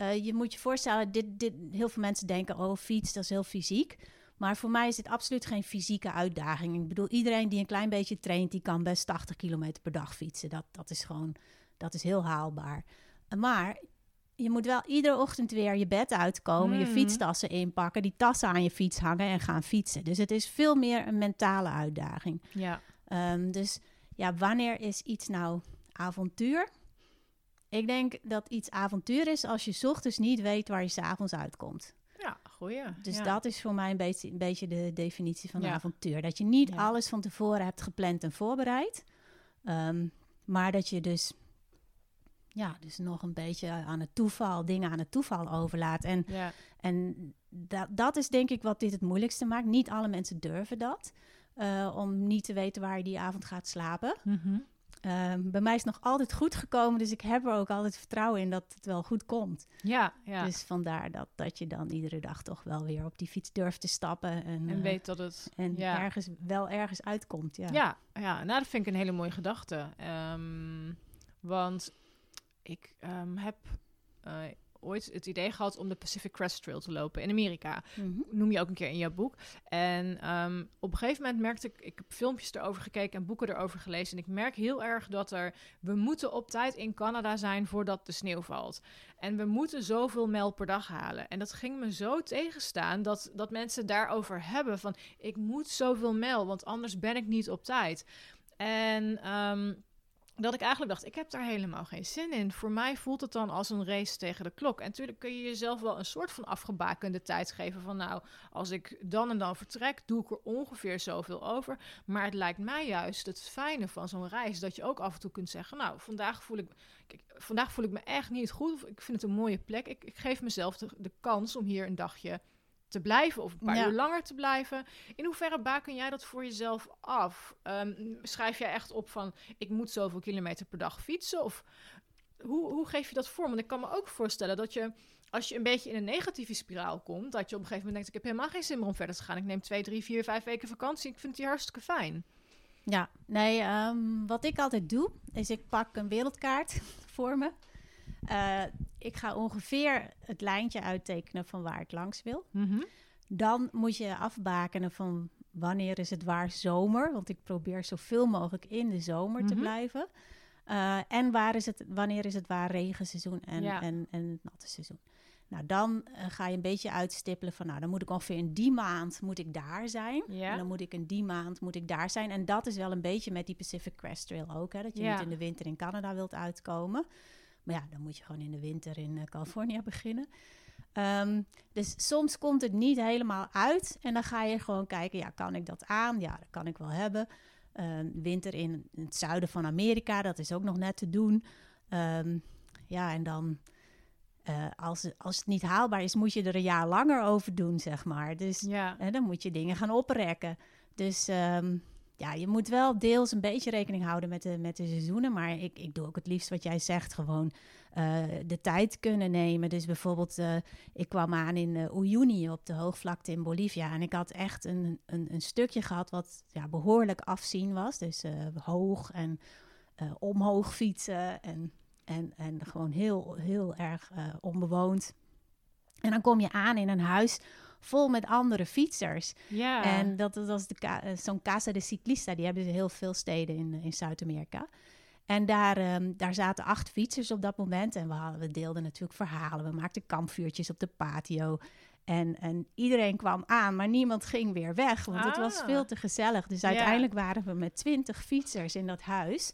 uh, je moet je voorstellen, dit, dit, heel veel mensen denken, oh fiets, dat is heel fysiek. Maar voor mij is dit absoluut geen fysieke uitdaging. Ik bedoel, iedereen die een klein beetje traint, die kan best 80 kilometer per dag fietsen. Dat, dat is gewoon, dat is heel haalbaar. Maar je moet wel iedere ochtend weer je bed uitkomen, mm. je fietstassen inpakken, die tassen aan je fiets hangen en gaan fietsen. Dus het is veel meer een mentale uitdaging. Ja. Um, dus ja, wanneer is iets nou avontuur? Ik denk dat iets avontuur is als je ochtends niet weet waar je s'avonds uitkomt. Ja, goeie. Dus ja. dat is voor mij een beetje, een beetje de definitie van ja. avontuur. Dat je niet ja. alles van tevoren hebt gepland en voorbereid. Um, maar dat je dus, ja, dus nog een beetje aan het toeval, dingen aan het toeval overlaat. En, en dat, dat is denk ik wat dit het moeilijkste maakt. Niet alle mensen durven dat. Uh, om niet te weten waar je die avond gaat slapen. Mm -hmm. Uh, bij mij is het nog altijd goed gekomen, dus ik heb er ook altijd vertrouwen in dat het wel goed komt. Ja, ja. Dus vandaar dat, dat je dan iedere dag toch wel weer op die fiets durft te stappen. En, en weet dat het en ja. ergens wel ergens uitkomt. Ja, ja, ja. nou dat vind ik een hele mooie gedachte. Um, want ik um, heb uh, ooit het idee gehad om de Pacific Crest Trail te lopen in Amerika. Mhm. Mm -hmm. Noem je ook een keer in jouw boek. En um, op een gegeven moment merkte ik, ik heb filmpjes erover gekeken en boeken erover gelezen. En ik merk heel erg dat er, we moeten op tijd in Canada zijn voordat de sneeuw valt. En we moeten zoveel mijl per dag halen. En dat ging me zo tegenstaan dat, dat mensen daarover hebben van, ik moet zoveel mijl, want anders ben ik niet op tijd. En... Um, dat ik eigenlijk dacht, ik heb daar helemaal geen zin in. Voor mij voelt het dan als een race tegen de klok. En natuurlijk kun je jezelf wel een soort van afgebakende tijd geven. Van nou, als ik dan en dan vertrek, doe ik er ongeveer zoveel over. Maar het lijkt mij juist het fijne van zo'n reis... dat je ook af en toe kunt zeggen... nou, vandaag voel ik, kijk, vandaag voel ik me echt niet goed. Of ik vind het een mooie plek. Ik, ik geef mezelf de, de kans om hier een dagje te blijven of een paar ja. uur langer te blijven. In hoeverre baken jij dat voor jezelf af? Um, schrijf jij echt op van ik moet zoveel kilometer per dag fietsen? Of hoe, hoe geef je dat vorm? Want ik kan me ook voorstellen dat je als je een beetje in een negatieve spiraal komt, dat je op een gegeven moment denkt ik heb helemaal geen zin meer om verder te gaan. Ik neem twee, drie, vier, vijf weken vakantie. Ik vind die hartstikke fijn. Ja, nee, um, wat ik altijd doe, is ik pak een wereldkaart voor me. Uh, ik ga ongeveer het lijntje uittekenen van waar ik langs wil. Mm -hmm. Dan moet je afbakenen van wanneer is het waar zomer. Want ik probeer zoveel mogelijk in de zomer te Mhm. blijven. Eh, en waar is het, wanneer is het waar regenseizoen en, Ja. en, en het natte seizoen. Nou, dan eh, ga je een beetje uitstippelen van... nou, dan moet ik ongeveer in die maand moet ik daar zijn. Ja. En dan moet ik in die maand moet ik daar zijn. En dat is wel een beetje met die Pacific Crest Trail ook. Hè, dat je Ja. niet in de winter in Canada wilt uitkomen. Maar ja, dan moet je gewoon in de winter in eh, Californië beginnen. Ehm, dus soms komt het niet helemaal uit. En dan ga je gewoon kijken, ja, kan ik dat aan? Ja, dat kan ik wel hebben. Ehm, winter in het zuiden van Amerika, dat is ook nog net te doen. Ehm, ja, en dan... eh, als, het- als het niet haalbaar is, moet je er een jaar langer over doen, zeg maar. Dus Ja. en dan moet je dingen gaan oprekken. Dus ja, je moet wel deels een beetje rekening houden met de, met de seizoenen. Maar ik, ik doe ook het liefst wat jij zegt. Gewoon eh, de tijd kunnen nemen. Dus bijvoorbeeld, eh, ik kwam aan in eh, Uyuni op de hoogvlakte in Bolivia. En ik had echt een, een, een stukje gehad wat ja, behoorlijk afzien was. Dus hoog en omhoog fietsen. En, en, en gewoon heel, heel erg onbewoond. En dan kom je aan in een huis vol met andere fietsers. Ja. En dat, dat was de eh, zo'n Casa de Ciclista. Die hebben ze heel veel steden in, in Zuid-Amerika. En daar, ehm, daar zaten acht fietsers op dat moment. En we, hadden, we deelden natuurlijk verhalen. We maakten kampvuurtjes op de patio. En, en iedereen kwam aan, maar niemand ging weer weg. Want het was Ah. veel te gezellig. Dus Ja. uiteindelijk waren we met twintig fietsers in dat huis.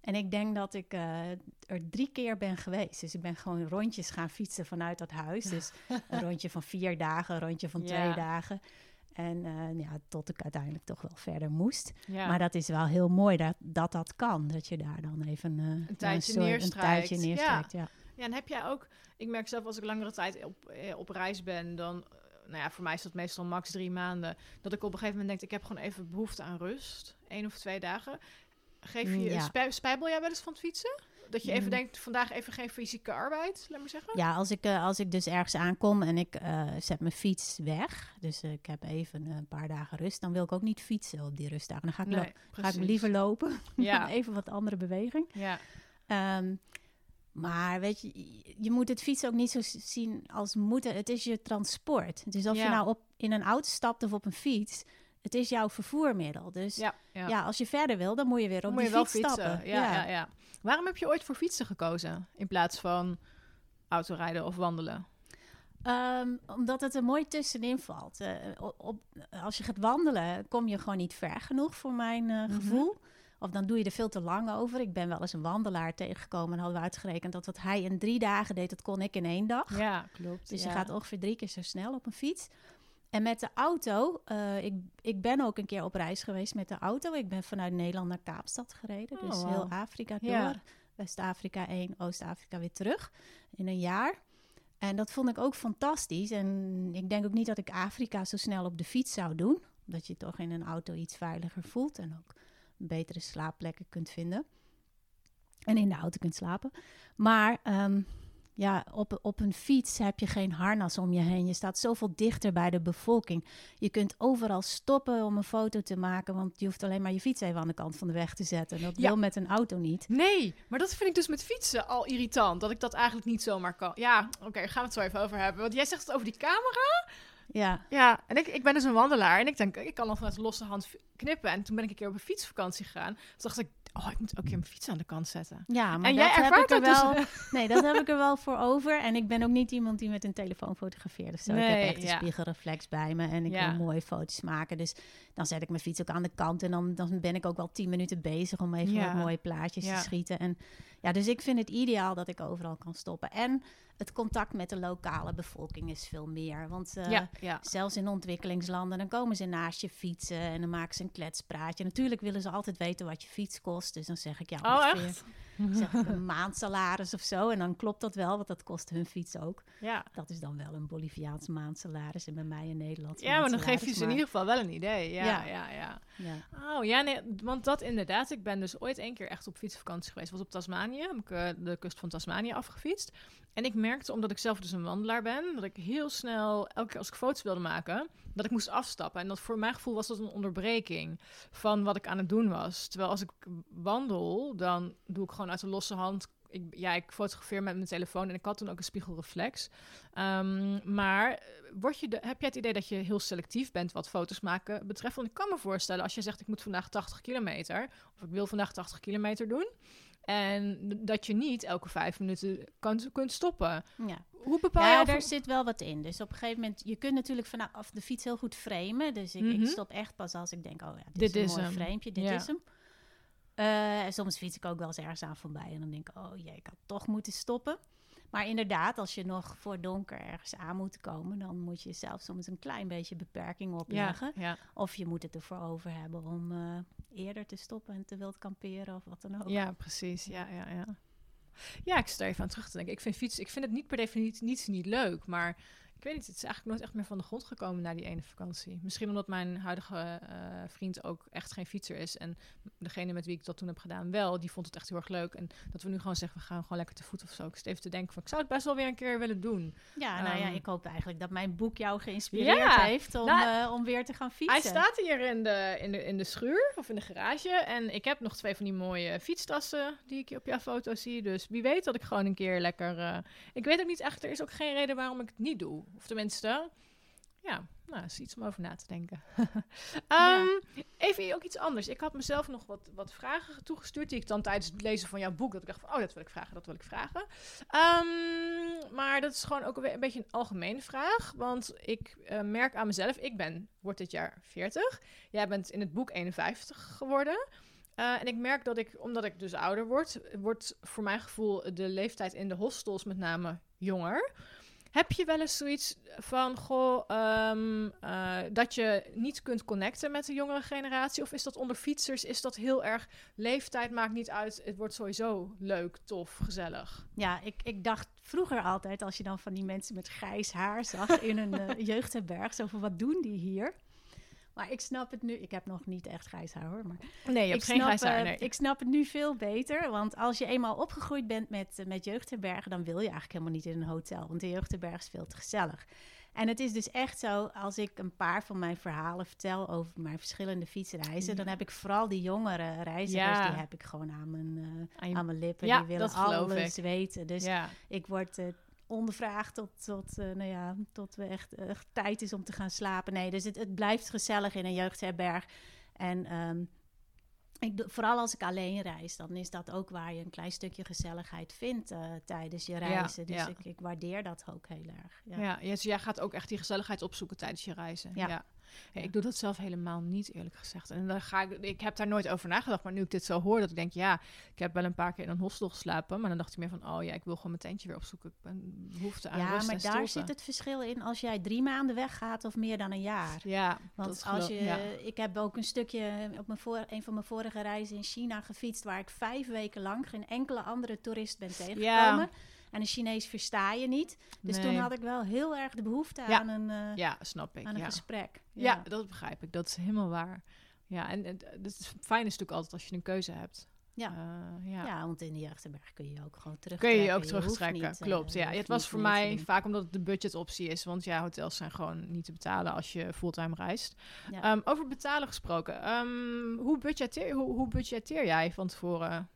En ik denk dat ik eh, er drie keer ben geweest. Dus ik ben gewoon rondjes gaan fietsen vanuit dat huis. Dus een rondje van vier dagen, een rondje van twee Ja. dagen. En eh, ja, tot ik uiteindelijk toch wel verder moest. ja. Maar dat is wel heel mooi dat dat, dat kan. Dat je daar dan even eh, ja, tijdje soort- neerstrijkt. Een tijdje neerstrijkt, ja. Ja, en heb jij ook... Ik merk zelf als ik langere tijd op, eh, op reis ben, dan... eh, Nou ja, voor mij is dat meestal max drie maanden. Dat ik op een gegeven moment denk, ik heb gewoon even behoefte aan rust. Eén of twee dagen. Geef je, Mm, ja. spij- spijbel jij wel eens van het fietsen? Dat je even Mm. denkt, vandaag even geen fysieke arbeid, laat maar zeggen? Ja, als ik, eh, als ik dus ergens aankom en ik eh, zet mijn fiets weg, dus eh, ik heb even een paar dagen rust, dan wil ik ook niet fietsen op die rustdagen. Dan ga ik, Nee, ga ik liever lopen. Ja. even wat andere beweging. Ja, Ehm, maar weet je, je moet het fietsen ook niet zo zien als moeten. Het is je transport. Dus of Ja. je nou op, in een auto stapt of op een fiets, het is jouw vervoermiddel. Dus ja, ja, ja. als je verder wil, dan moet je weer op moet wel fiets fietsen. stappen. Ja, ja. Ja, Waarom heb je ooit voor fietsen gekozen in plaats van autorijden of wandelen? Ehm, omdat het er mooi tussenin valt. Eh, op, als je gaat wandelen, kom je gewoon niet ver genoeg voor mijn eh, Mhm. gevoel. Of dan doe je er veel te lang over. Ik ben wel eens een wandelaar tegengekomen en hadden we uitgerekend dat wat hij in drie dagen deed, dat kon ik in één dag. Ja, klopt. Dus je gaat ongeveer drie keer zo snel op een fiets. En met de auto, eh, ik, ik ben ook een keer op reis geweest met de auto. Ik ben vanuit Nederland naar Kaapstad gereden. Oh, dus heel Afrika door. Ja. West-Afrika 1, Oost-Afrika weer terug in een jaar. En dat vond ik ook fantastisch. En ik denk ook niet dat ik Afrika zo snel op de fiets zou doen. Omdat je toch in een auto iets veiliger voelt en ook betere slaapplekken kunt vinden. En in de auto kunt slapen. Maar ehm, ja, op, op een fiets heb je geen harnas om je heen. Je staat zoveel dichter bij de bevolking. Je kunt overal stoppen om een foto te maken. Want je hoeft alleen maar je fiets even aan de kant van de weg te zetten. En dat Ja. wil met een auto niet. Nee, maar dat vind ik dus met fietsen al irritant. Dat ik dat eigenlijk niet zomaar kan. Ja, oké, gaan we het zo even over hebben. Want jij zegt het over die camera. Ja, Ja, en ik, ik ben dus een wandelaar. En ik denk, ik kan al vanuit losse hand knippen. En toen ben ik een keer op een fietsvakantie gegaan. Toen dacht ik, oh, ik moet ook keer mijn fiets aan de kant zetten. ja maar en dat jij heb ik er dat wel. dus... Nee, dat heb ik er wel voor over. En ik ben ook niet iemand die met een telefoon fotografeert of zo. ik heb echt een spiegelreflex bij me en ik Ja. wil mooie foto's maken. Dus dan zet ik mijn fiets ook aan de kant en dan, dan ben ik ook wel tien minuten bezig om even Ja. wat mooie plaatjes te schieten. En ja, dus ik vind het ideaal dat ik overal kan stoppen. En het contact met de lokale bevolking is veel meer. Want eh, ja, ja. Zelfs in ontwikkelingslanden, dan komen ze naast je fietsen en dan maken ze een kletspraatje. Natuurlijk willen ze altijd weten wat je fiets kost. Dus dan zeg ik ja, Oh, echt? zeg ik een maandsalaris of zo. En dan klopt dat wel, want dat kost hun fiets ook. Ja. Dat is dan wel een Boliviaans maandsalaris en bij mij een Nederlands ja, maar dan geef je ze in ieder geval wel een idee. Ja, ja, Ja. ja. Ja. Oh ja, nee, want dat inderdaad. Ik ben dus ooit één keer echt op fietsvakantie geweest. was op Tasmanië. Heb ik eh, de kust van Tasmanië afgefietst. En ik merkte, omdat ik zelf dus een wandelaar ben, dat ik heel snel, elke keer als ik foto's wilde maken, dat ik moest afstappen. En dat voor mijn gevoel was dat een onderbreking van wat ik aan het doen was. Terwijl als ik wandel, dan doe ik gewoon uit de losse hand ik, ja, ik fotografeer met mijn telefoon en ik had toen ook een spiegelreflex. Ehm, maar eh, word je de, heb jij het idee dat je heel selectief bent wat foto's maken betreft? Want ik kan me voorstellen, als je zegt ik moet vandaag 80 kilometer, of ik wil vandaag 80 kilometer doen, en dat je niet elke vijf minuten kan, kunt stoppen. Ja. Hoe bepaal ja, je... daar zit wel wat in. Dus op een gegeven moment, je kunt natuurlijk vanaf de fiets heel goed framen. Dus ik, ik Mhm. stop echt pas als ik denk, oh ja, dit, Dit is is een mooi hem. framepje, dit Ja. is hem. En soms fiets ik ook wel eens ergens aan voorbij en dan denk ik, oh jee, ik had toch moeten stoppen. Maar inderdaad, als je nog voor donker ergens aan moet komen, dan moet je zelf soms een klein beetje beperking opleggen. ja. Of je moet het ervoor over hebben om eh, eerder te stoppen en te wild kamperen of wat dan ook. ja, precies. Ja, ja, ja. Ja, ik sta er even aan terug te denken. Ik vind fietsen, ik vind het niet per definitie niet, niet leuk, maar ik weet niet, het is eigenlijk nooit echt meer van de grond gekomen na die ene vakantie. Misschien omdat mijn huidige eh, vriend ook echt geen fietser is en degene met wie ik dat toen heb gedaan wel, die vond het echt heel erg leuk. En dat we nu gewoon zeggen, we gaan gewoon lekker te voet of zo. Ik zit even te denken van, ik zou het best wel weer een keer willen doen. Ja, nou ja, Ehm, ik hoop eigenlijk dat mijn boek jou geïnspireerd Ja, heeft om, nou, eh, om weer te gaan fietsen. Hij staat hier in de, in, de, in de schuur of in de garage. En ik heb nog twee van die mooie fietstassen die ik op jouw foto zie. Dus wie weet dat ik gewoon een keer lekker... eh, ik weet ook niet echt, er is ook geen reden waarom ik het niet doe. Of tenminste, ja, nou, is iets om over na te denken. Ehm, Even ook iets anders. Ik had mezelf nog wat, wat vragen toegestuurd die ik dan tijdens het lezen van jouw boek... dat ik dacht van, oh, dat wil ik vragen, dat wil ik vragen. Ehm, maar dat is gewoon ook een, een beetje een algemene vraag. Want ik eh, merk aan mezelf, ik ben, word dit jaar 40. Jij bent in het boek 51 geworden. Eh, en ik merk dat ik, omdat ik dus ouder word, wordt voor mijn gevoel de leeftijd in de hostels met name jonger. Heb je wel eens zoiets van, goh, ehm, eh, dat je niet kunt connecten met de jongere generatie? Of is dat onder fietsers, is dat heel erg, leeftijd maakt niet uit, het wordt sowieso leuk, tof, gezellig? Ja, ik, ik dacht vroeger altijd, als je dan van die mensen met grijs haar zag in een eh jeugdherberg, zo van wat doen die hier? Maar ik snap het nu, ik heb nog niet echt grijs haar hoor, maar Nee, je ik, hebt geen snap, grijs haar, nee. ik snap het nu veel beter. Want als je eenmaal opgegroeid bent met, eh, met jeugdherbergen, dan wil je eigenlijk helemaal niet in een hotel. Want de jeugdherberg is veel te gezellig. En het is dus echt zo, als ik een paar van mijn verhalen vertel over mijn verschillende fietsreizen, dan heb ik vooral die jongere reizigers, Ja. die heb ik gewoon aan mijn, eh, Aan je- aan mijn lippen. Ja, die willen alles weten. Dus ja. ik word eh, ondervraagd tot, tot, eh, nou ja, tot we echt, echt tijd is om te gaan slapen. Nee, dus het, het blijft gezellig in een jeugdherberg. En ehm, ik, doe- vooral als ik alleen reis, dan is dat ook waar je een klein stukje gezelligheid vindt eh, tijdens je reizen. dus ja. Ik, ik waardeer dat ook heel erg. Ja. Ja, ja, dus jij gaat ook echt die gezelligheid opzoeken tijdens je reizen. Ja. Ik doe dat zelf helemaal niet, eerlijk gezegd. En dan ga ik, ik heb daar nooit over nagedacht, maar nu ik dit zo hoor, dat ik denk, ja, ik heb wel een paar keer in een hostel geslapen, maar dan dacht ik meer van, oh ja, ik wil gewoon mijn tentje weer opzoeken. Ik ben behoefte aan Ja, maar daar zit het verschil in als jij drie maanden weggaat of meer dan een jaar. Ja, Want als je, ja. ik heb ook een stukje op mijn voor, een van mijn vorige reizen in China gefietst, waar ik vijf weken lang geen enkele andere toerist ben tegengekomen. Ja. En een Chinees versta je niet. Dus toen had ik wel heel erg de behoefte Ja. aan een, eh, Ja, snap ik. aan een ja. gesprek. Ja. dat begrijp ik. Dat is helemaal waar. Ja, en het, het is fijn is natuurlijk altijd als je een keuze hebt. Ja. Eh, ja. Ja, want in de jeugdherberg kun je ook gewoon Kun terugtrekken. je je ook terugtrekken, niet, eh, klopt. Ja, het was voor mij vaak omdat het de budgetoptie is. Want ja, hotels zijn gewoon niet te betalen als je fulltime reist. Ja. Ehm, over betalen gesproken. ehm, hoe, budgetteer, hoe, hoe budgetteer jij van tevoren?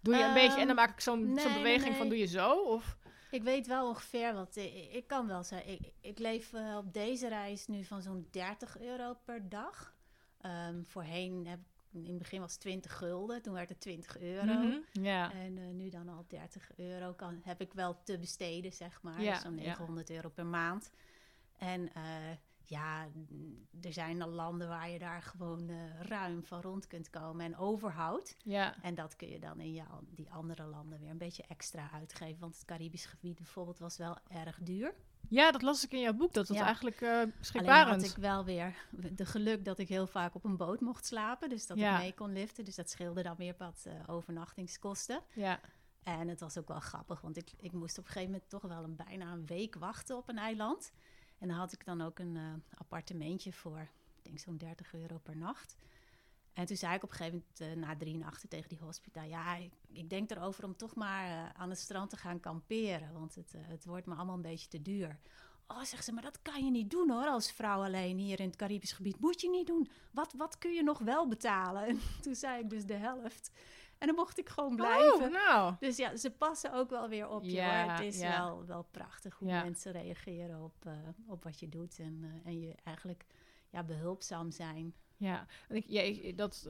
Doe je een Ehm, beetje en dan maak ik zo'n zo'n nee, nee, beweging van doe je zo? Of? Ik weet wel ongeveer wat. Ik, ik kan wel zeggen, ik, ik leef eh, op deze reis nu van zo'n 30 euro per dag. Ehm, voorheen heb in het begin was het 20 gulden, toen werd het 20 euro. Mhm, Ja. En eh, nu dan al 30 euro kan, heb ik wel te besteden, zeg maar. Dus zo'n ja. 900 euro per maand. En eh, ja, er zijn al landen waar je daar gewoon eh, ruim van rond kunt komen en overhoudt. ja. En dat kun je dan in jou, die andere landen weer een beetje extra uitgeven. Want het Caribisch gebied bijvoorbeeld was wel erg duur. Ja, dat las ik in jouw boek. Dat was Ja. eigenlijk eh Alleen had ik wel weer de geluk dat ik heel vaak op een boot mocht slapen. Dus dat Ja. ik mee kon liften. Dus dat scheelde dan weer wat eh, overnachtingskosten. Ja. En het was ook wel grappig, want ik, ik moest op een gegeven moment toch wel een, bijna een week wachten op een eiland. En dan had ik dan ook een eh, appartementje voor, ik denk zo'n 30 euro per nacht. En toen zei ik op een gegeven moment eh, na drie nachten tegen die hospita... ja, ik, ik denk erover om toch maar eh, aan het strand te gaan kamperen... want het, het wordt me allemaal een beetje te duur. Oh, zegt ze, maar dat kan je niet doen hoor, als vrouw alleen hier in het Caribisch gebied. Moet je niet doen. Wat, wat kun je nog wel betalen? En toen zei ik dus de helft. En dan mocht ik gewoon blijven. Oh, nou. Dus ja, ze passen ook wel weer op je. Ja, hoor. Het is ja. wel, wel prachtig hoe Ja. mensen reageren op, eh, op wat je doet. En, eh, en je eigenlijk ja, behulpzaam zijn. Ja, ik, ja, dat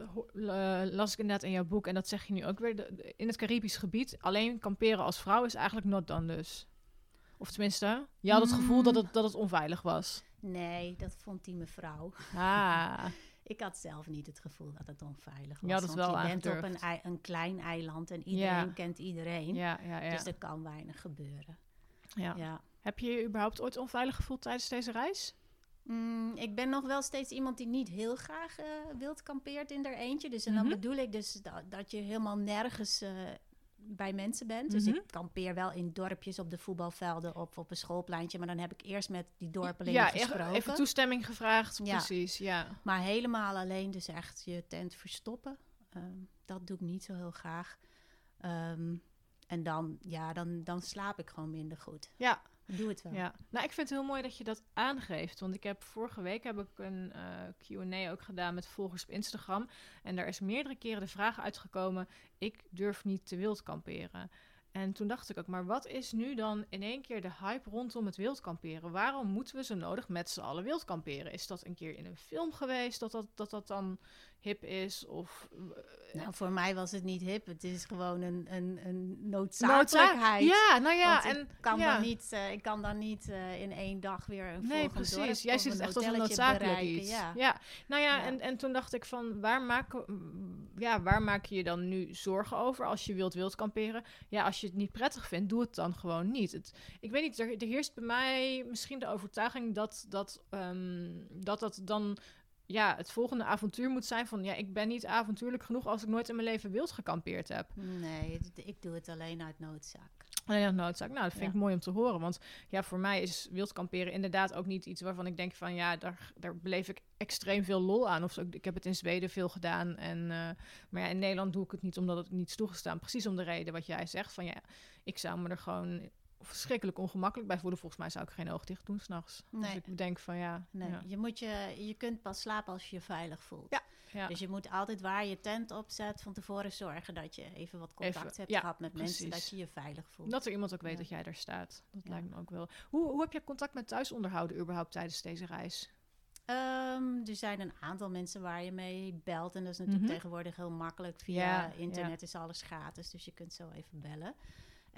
las ik inderdaad in jouw boek en dat zeg je nu ook weer. De- de- in het Caribisch gebied, alleen kamperen als vrouw is eigenlijk not done dus. Of tenminste, je had het gevoel dat het, dat het onveilig was. Nee, dat vond die mevrouw. Ah, Ik had zelf niet het gevoel dat het onveilig was. Je had het want wel je bent op een, een klein eiland en iedereen Ja. kent iedereen. ja, ja, ja. Dus er kan weinig gebeuren. ja. Ja. Heb je je überhaupt ooit onveilig gevoeld tijdens deze reis? Mm, ik ben nog wel steeds iemand die niet heel graag eh, wild kampeert in er eentje. Dus en dan Mhm. bedoel ik dus dat, dat je helemaal nergens eh, bij mensen bent. Dus Mhm. ik kampeer wel in dorpjes op de voetbalvelden of op een schoolpleintje. Maar dan heb ik eerst met die dorpelingen ja, echt gesproken. even toestemming gevraagd. Ja. Precies, ja. Maar helemaal alleen, dus echt je tent verstoppen. ehm, dat doe ik niet zo heel graag. Ehm, en dan, ja, dan, dan slaap ik gewoon minder goed. Ja, doe het wel. Ja, nou ik vind het heel mooi dat je dat aangeeft. Want ik heb vorige week heb ik een eh Q&A ook gedaan met volgers op Instagram. En daar is meerdere keren de vraag uitgekomen, ik durf niet te wild kamperen. En toen dacht ik ook, maar wat is nu dan in één keer de hype rondom het wild kamperen? Waarom moeten we zo nodig met z'n allen wild kamperen? Is dat een keer in een film geweest dat dat, dat, dat dan hip is? Of eh, Nou, voor mij was het niet hip. Het is gewoon een, een, een noodzaak- noodzakelijkheid. Ja, nou ja, Want en ik kan ja. dan niet, eh, ik kan dan niet eh, in één dag weer een Nee, precies. Jij ziet het echt als een noodzakelijk bereiken, iets. Ja. Ja. nou ja, Ja. En, en toen dacht ik van, waar maak, ja, waar maak je je dan nu zorgen over als je wilt wild kamperen? Ja, als je het niet prettig vindt, doe het dan gewoon niet. Het, ik weet niet, er, er heerst bij mij misschien de overtuiging dat dat, ehm, dat, dat dan ja, het volgende avontuur moet zijn van, ja, ik ben niet avontuurlijk genoeg als ik nooit in mijn leven wild gekampeerd heb. Nee, ik doe het alleen uit noodzaak. Alleen dat noodzaak. Nou, dat vind Ja. ik mooi om te horen. Want ja, voor mij is wild kamperen inderdaad ook niet iets waarvan ik denk van ja, daar, daar beleef ik extreem veel lol aan. Of zo. Ik heb het in Zweden veel gedaan. En, eh, maar ja, in Nederland doe ik het niet omdat het niet is toegestaan. Precies om de reden wat jij zegt. Van ja, ik zou me er gewoon verschrikkelijk ongemakkelijk bij voelen. Volgens mij zou ik geen oog dicht doen s'nachts. Dus Nee. ik denk van ja. Nee, ja. je, moet je, je kunt pas slapen als je je veilig voelt. Ja, ja. Dus je moet altijd waar je tent opzet van tevoren zorgen dat je even wat contact Even, hebt ja, gehad met mensen, dat je je veilig voelt. Dat er iemand ook weet dat jij daar staat. Dat lijkt me ook wel. Hoe, hoe heb je contact met thuisonderhouden überhaupt tijdens deze reis? Ehm, er zijn een aantal mensen waar je mee belt. En dat is natuurlijk Mhm. tegenwoordig heel makkelijk. Via internet is alles gratis, dus je kunt zo even bellen.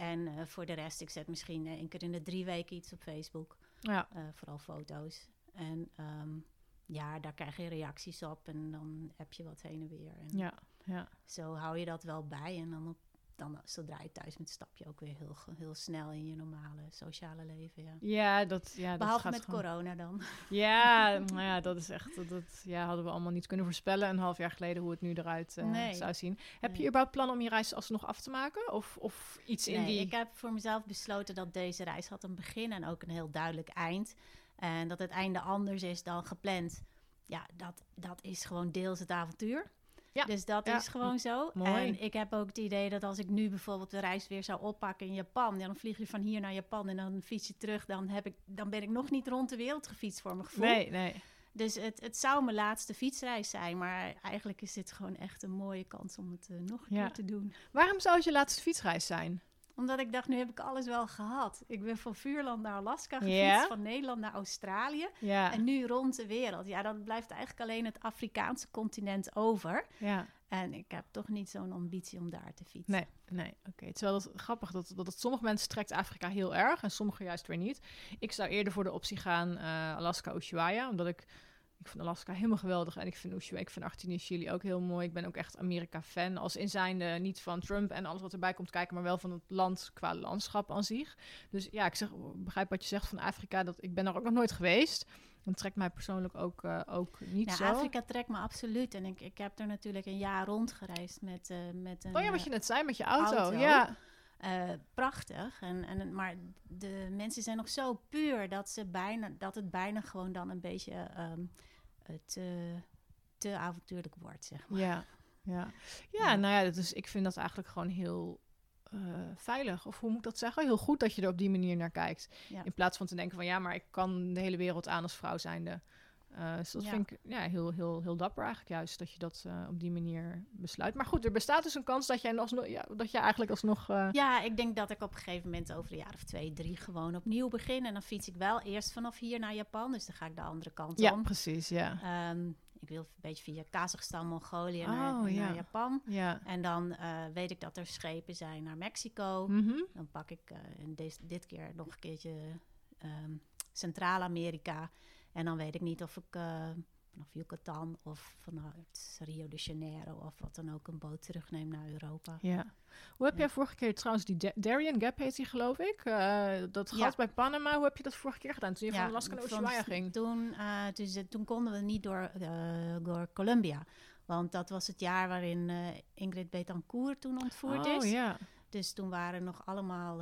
En eh, voor de rest, ik zet misschien eh, één keer in de drie weken iets op Facebook. Ja, eh, vooral foto's. En ehm, ja, daar krijg je reacties op en dan heb je wat heen en weer. En ja, ja. Zo hou je dat wel bij. En dan, op, dan zodra je thuis bent, stap je ook weer heel, heel snel in je normale sociale leven. Ja. Ja, dat, ja, dat Behalve gaat met gewoon- corona dan. Ja, nou ja, dat is echt. Dat, dat ja, hadden we allemaal niet kunnen voorspellen een half jaar geleden hoe het nu eruit eh, Nee. zou zien. Heb je überhaupt plan om je reis alsnog af te maken? Of, of iets in die. Ik heb voor mezelf besloten dat deze reis had een begin en ook een heel duidelijk eind. En dat het einde anders is dan gepland. Ja, dat, dat is gewoon deels het avontuur. Ja, Dus dat ja. is gewoon zo. Mooi. En ik heb ook het idee dat als ik nu bijvoorbeeld de reis weer zou oppakken in Japan, ja, dan vlieg je van hier naar Japan en dan fiets je terug, dan, heb ik, dan ben ik nog niet rond de wereld gefietst voor mijn gevoel. Nee, nee. Dus het, het zou mijn laatste fietsreis zijn, maar eigenlijk is dit gewoon echt een mooie kans om het eh, nog een Ja. keer te doen Waarom zou het je laatste fietsreis zijn? Omdat ik dacht, nu heb ik alles wel gehad. Ik ben van Vuurland naar Alaska gefietst, van Nederland naar Australië. En nu rond de wereld. Ja, dan blijft eigenlijk alleen het Afrikaanse continent over. ja. En ik heb toch niet zo'n ambitie om daar te fietsen. Nee, nee. Oké. Terwijl het grappig dat, dat het sommige mensen trekt Afrika heel erg en sommige juist weer niet. Ik zou eerder voor de optie gaan eh, Alaska Ushuaia, omdat ik ik vind Alaska helemaal geweldig en ik vind Ushuaia, ik vind 18 Chili ook heel mooi. Ik ben ook echt Amerika-fan, als in zijnde niet van Trump en alles wat erbij komt kijken, maar wel van het land qua landschap aan zich. Dus ja, ik zeg, begrijp wat je zegt van Afrika, dat ik ben er ook nog nooit geweest. Dat trekt mij persoonlijk ook, eh, ook niet Ja, zo. Afrika trekt me absoluut. En ik, ik heb er natuurlijk een jaar rond gereisd met, eh, met een... Oh ja, wat eh, je net zei met je auto. auto. Ja, eh, prachtig. En, en, maar de mensen zijn nog zo puur dat, ze bijna, dat het bijna gewoon dan een beetje ehm, eh, te, te avontuurlijk wordt, zeg maar. Ja, ja. ja, nou ja, is, ik vind dat eigenlijk gewoon heel eh, veilig. Of hoe moet ik dat zeggen? Heel goed dat je er op die manier naar kijkt. Ja. In plaats van te denken van ja, maar ik kan de hele wereld aan als vrouw zijnde. Eh, dus dat Ja. vind ik ja, heel, heel, heel dapper eigenlijk juist, dat je dat eh, op die manier besluit. Maar goed, er bestaat dus een kans dat jij, alsnog, ja, dat jij eigenlijk alsnog... eh, Ja, ik denk dat ik op een gegeven moment over een jaar of twee, drie gewoon opnieuw begin. En dan fiets ik wel eerst vanaf hier naar Japan. Dus dan ga ik de andere kant ja, om. precies, ja. Ehm, ik wil een beetje via Kazachstan, Mongolië naar, Oh, naar ja. Japan. Ja. En dan weet ik dat er schepen zijn naar Mexico. Mhm. Dan pak ik in deze, dit keer nog een keertje ehm, Centraal-Amerika. En dan weet ik niet of ik eh, vanaf Yucatan of vanuit Rio de Janeiro of wat dan ook een boot terugneem naar Europa. Ja. Hoe heb Ja. jij vorige keer trouwens die Da- Darien Gap heet die geloof ik? eh, dat Ja. gat bij Panama. Hoe heb je dat vorige keer gedaan toen je van Alaska naar Ushuaia ging? Toen, eh, dus, toen konden we niet door, door Colombia. Want dat was het jaar waarin Ingrid Betancourt toen ontvoerd oh is. ja. Dus toen waren nog allemaal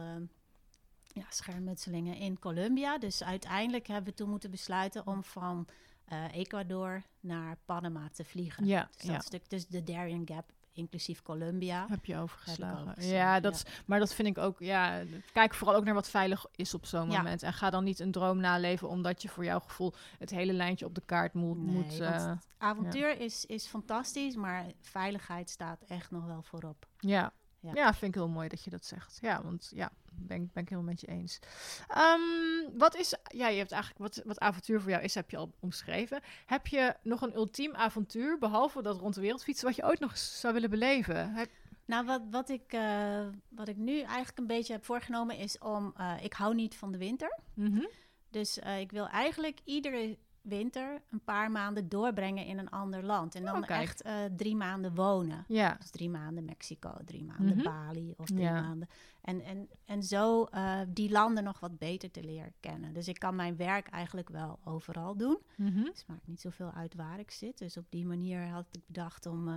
ja, schermutselingen in Colombia. Dus uiteindelijk hebben we toen moeten besluiten om van eh, Ecuador naar Panama te vliegen. Ja, Dus dat ja. stuk, dus de Darien Gap, inclusief Colombia. Heb je overgeslagen. overgeslagen, ja, dat, is- maar dat vind ik ook. Ja, kijk vooral ook naar wat veilig is op zo'n Ja. moment. En ga dan niet een droom naleven omdat je voor jouw gevoel het hele lijntje op de kaart moet. Nee, moet eh, Avontuur is, is fantastisch, maar veiligheid staat echt nog wel voorop. ja. Ja. Ja. vind ik heel mooi dat je dat zegt. Ja, want ja, ben, ik- ben ik helemaal met je eens. Ehm, wat is, ja, je hebt eigenlijk wat, wat avontuur voor jou is, heb je al omschreven. Heb je nog een ultiem avontuur, behalve dat rond de wereld fietsen, wat je ooit nog zou willen beleven? Heb- Nou, wat, wat, ik, eh, wat ik nu eigenlijk een beetje heb voorgenomen is om... eh, ik hou niet van de winter. Mhm. Dus eh, ik wil eigenlijk iedere winter een paar maanden doorbrengen in een ander land. En dan Oh, echt eh, drie maanden wonen. Ja, Dus drie maanden Mexico, drie maanden Mhm. Bali of drie Ja. maanden. En, en, en zo eh, die landen nog wat beter te leren kennen. Dus ik kan mijn werk eigenlijk wel overal doen. Mhm. Het maakt niet zoveel uit waar ik zit. Dus op die manier had ik bedacht om eh,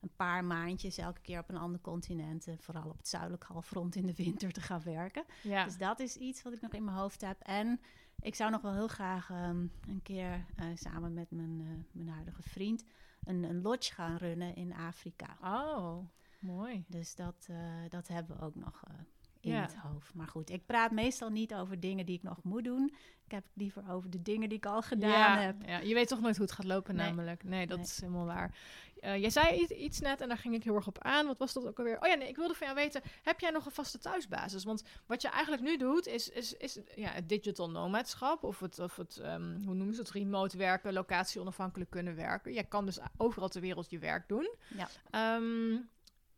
een paar maandjes elke keer op een ander continent... en vooral op het zuidelijk halfrond in de winter te gaan werken. ja. Dus dat is iets wat ik nog in mijn hoofd heb. En ik zou nog wel heel graag ehm, een keer eh, samen met mijn, eh, mijn huidige vriend... Een, een lodge gaan runnen in Afrika. Oh, mooi. Dus dat, eh, dat hebben we ook nog in Ja. het hoofd. Maar goed, ik praat meestal niet over dingen die ik nog moet doen. Ik heb het liever over de dingen die ik al gedaan ja, heb. Ja, je weet toch nooit hoe het gaat lopen Nee. namelijk. Nee, dat Nee. is helemaal waar. Eh, jij zei iets, iets net en daar ging ik heel erg op aan. Wat was dat ook alweer? Oh ja, nee, ik wilde van jou weten, heb jij nog een vaste thuisbasis? Want wat je eigenlijk nu doet, is, is, is ja, het digital nomadschap of het, of het ehm, hoe noemen ze het, remote werken, locatie onafhankelijk kunnen werken. Jij kan dus overal ter wereld je werk doen. Ja. Ehm,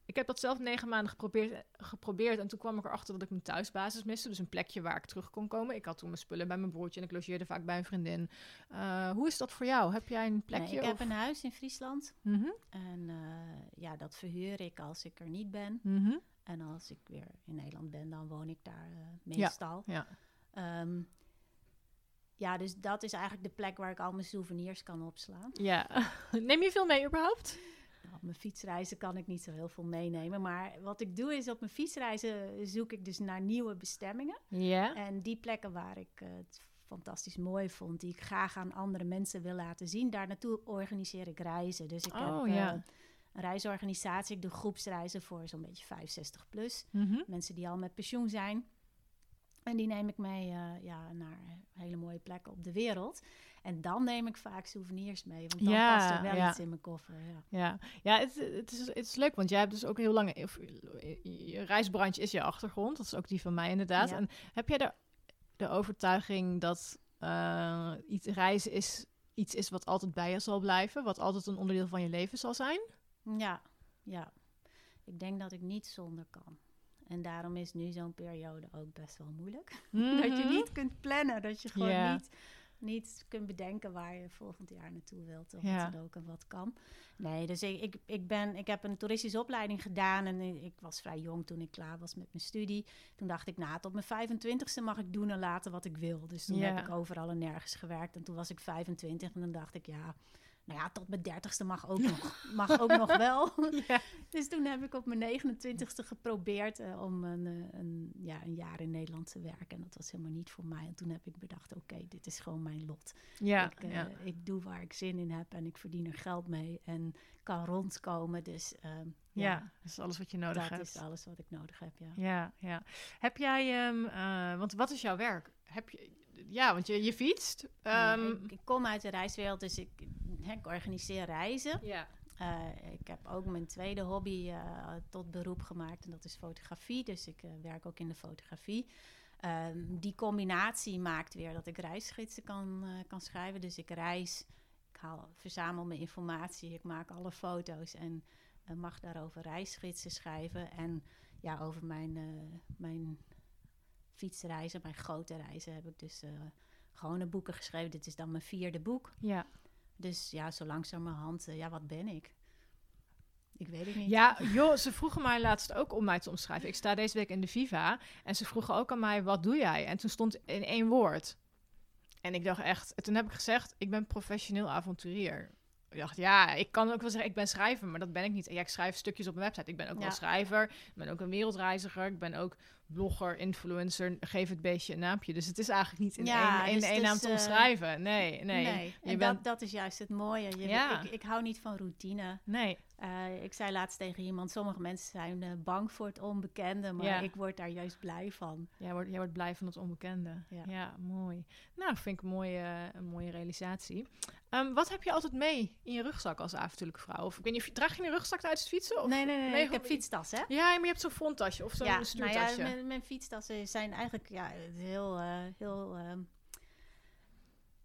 ik heb dat zelf negen maanden geprobeerd, geprobeerd en toen kwam ik erachter dat ik mijn thuisbasis miste. Dus een plekje waar ik terug kon komen. Ik had toen mijn spullen bij mijn broertje en ik logeerde vaak bij een vriendin. Eh, hoe is dat voor jou? Heb jij een Nee, plekje? ik heb een huis in Friesland. Mhm, En eh, ja, dat verhuur ik als ik er niet ben. mhm. En als ik weer in Nederland ben, dan woon ik daar eh, meestal. ja. Ehm, ja, dus dat is eigenlijk de plek waar ik al mijn souvenirs kan opslaan. Ja. Neem je veel mee überhaupt? Op mijn fietsreizen kan ik niet zo heel veel meenemen. Maar wat ik doe is op mijn fietsreizen zoek ik dus naar nieuwe bestemmingen. Ja. En die plekken waar ik het fantastisch mooi vond, die ik graag aan andere mensen wil laten zien, daar naartoe organiseer ik reizen. Dus ik Oh, heb eh, een reisorganisatie. Ik doe groepsreizen voor zo'n beetje 65 plus. Mhm. Mensen die al met pensioen zijn. En die neem ik mee eh, ja, naar hele mooie plekken op de wereld. En dan neem ik vaak souvenirs mee. Want dan Ja, past er wel ja. iets in mijn koffer. Ja. Ja, ja het, het, is, het is leuk, want jij hebt dus ook heel lang... of, Je reisbranche is je achtergrond, dat is ook die van mij inderdaad. En heb jij de, de overtuiging dat eh, iets reizen is, iets is wat altijd bij je zal blijven? Wat altijd een onderdeel van je leven zal zijn? Ja, ja. Ik denk dat ik niet zonder kan. En daarom is nu zo'n periode ook best wel moeilijk. Dat je Mhm. niet kunt plannen. Dat je gewoon niet, niet kunt bedenken waar je volgend jaar naartoe wilt. Of wat dan ook en wat kan. Nee, dus ik, ik, ik, ben, ik heb een toeristische opleiding gedaan. En ik was vrij jong toen ik klaar was met mijn studie. Toen dacht ik, nou, tot mijn 25ste mag ik doen en laten wat ik wil. Dus toen heb ik overal en nergens gewerkt. En toen was ik 25 en dan dacht ik, ja... Nou ja, tot mijn dertigste mag ook nog, mag ook nog wel. Ja. Dus toen heb ik op mijn 29ste geprobeerd eh, om een, eh, een, ja, een jaar in Nederland te werken. En dat was helemaal niet voor mij. En toen heb ik bedacht, oké, dit is gewoon mijn lot. Ja, ik, eh, ja. ik doe waar ik zin in heb en ik verdien er geld mee en kan rondkomen. Dus ehm, ja, ja, dat is alles wat je nodig dat hebt. is alles wat ik nodig heb, ja. Ja, ja. Heb jij, ehm, eh, want wat is jouw werk? Heb je, ja, want je, je fietst. Ehm, ik, ik kom uit de reiswereld, dus ik, organiseer reizen. ja. Eh, ik heb ook mijn tweede hobby eh, tot beroep gemaakt en dat is fotografie. Dus ik eh, werk ook in de fotografie. Ehm, die combinatie maakt weer dat ik reisgidsen kan, kan schrijven. Dus ik reis, ik haal, verzamel mijn informatie, ik maak alle foto's en mag daarover reisgidsen schrijven. En ja, over mijn, mijn fietsreizen, mijn grote reizen, heb ik dus eh, gewone boeken geschreven. Dit is dan mijn vierde boek. Ja. Dus ja, zo langzamerhand, eh, ja, wat ben ik? Ik weet het niet. ja, joh, ze vroegen mij laatst ook om mij te omschrijven. Ik sta deze week in de Viva en ze vroegen ook aan mij, wat doe jij? En toen stond in één woord. En ik dacht echt, toen heb ik gezegd, ik ben professioneel avonturier. Ik dacht, ja, ik kan ook wel zeggen, ik ben schrijver, maar dat ben ik niet. Ja, ik schrijf stukjes op mijn website. Ik ben ook Ja. wel schrijver, ik ben ook een wereldreiziger, ik ben ook blogger, influencer, geef het beestje een naampje. Dus het is eigenlijk niet in Ja, één, in dus één naam te eh, omschrijven. Nee, nee. En bent- dat, dat is juist het mooie. Je, Ja. ik, ik hou niet van routine. Nee. Eh, ik zei laatst tegen iemand, sommige mensen zijn eh, bang voor het onbekende, maar Ja. ik word daar juist blij van. Jij wordt, jij wordt blij van het onbekende. Ja, Ja. mooi. Nou, vind ik een mooie, een mooie realisatie. Ehm, wat heb je altijd mee in je rugzak als avontuurlijke vrouw? Of ik weet niet, draag je een rugzak tijdens het fietsen? Of? nee, nee, nee, nee, ik heb fietstassen. hè? Ja, maar je hebt zo'n fronttasje of zo'n ja, nou stuurtasje. ja, mijn, mijn fietstassen zijn eigenlijk ja, heel, eh, heel ehm,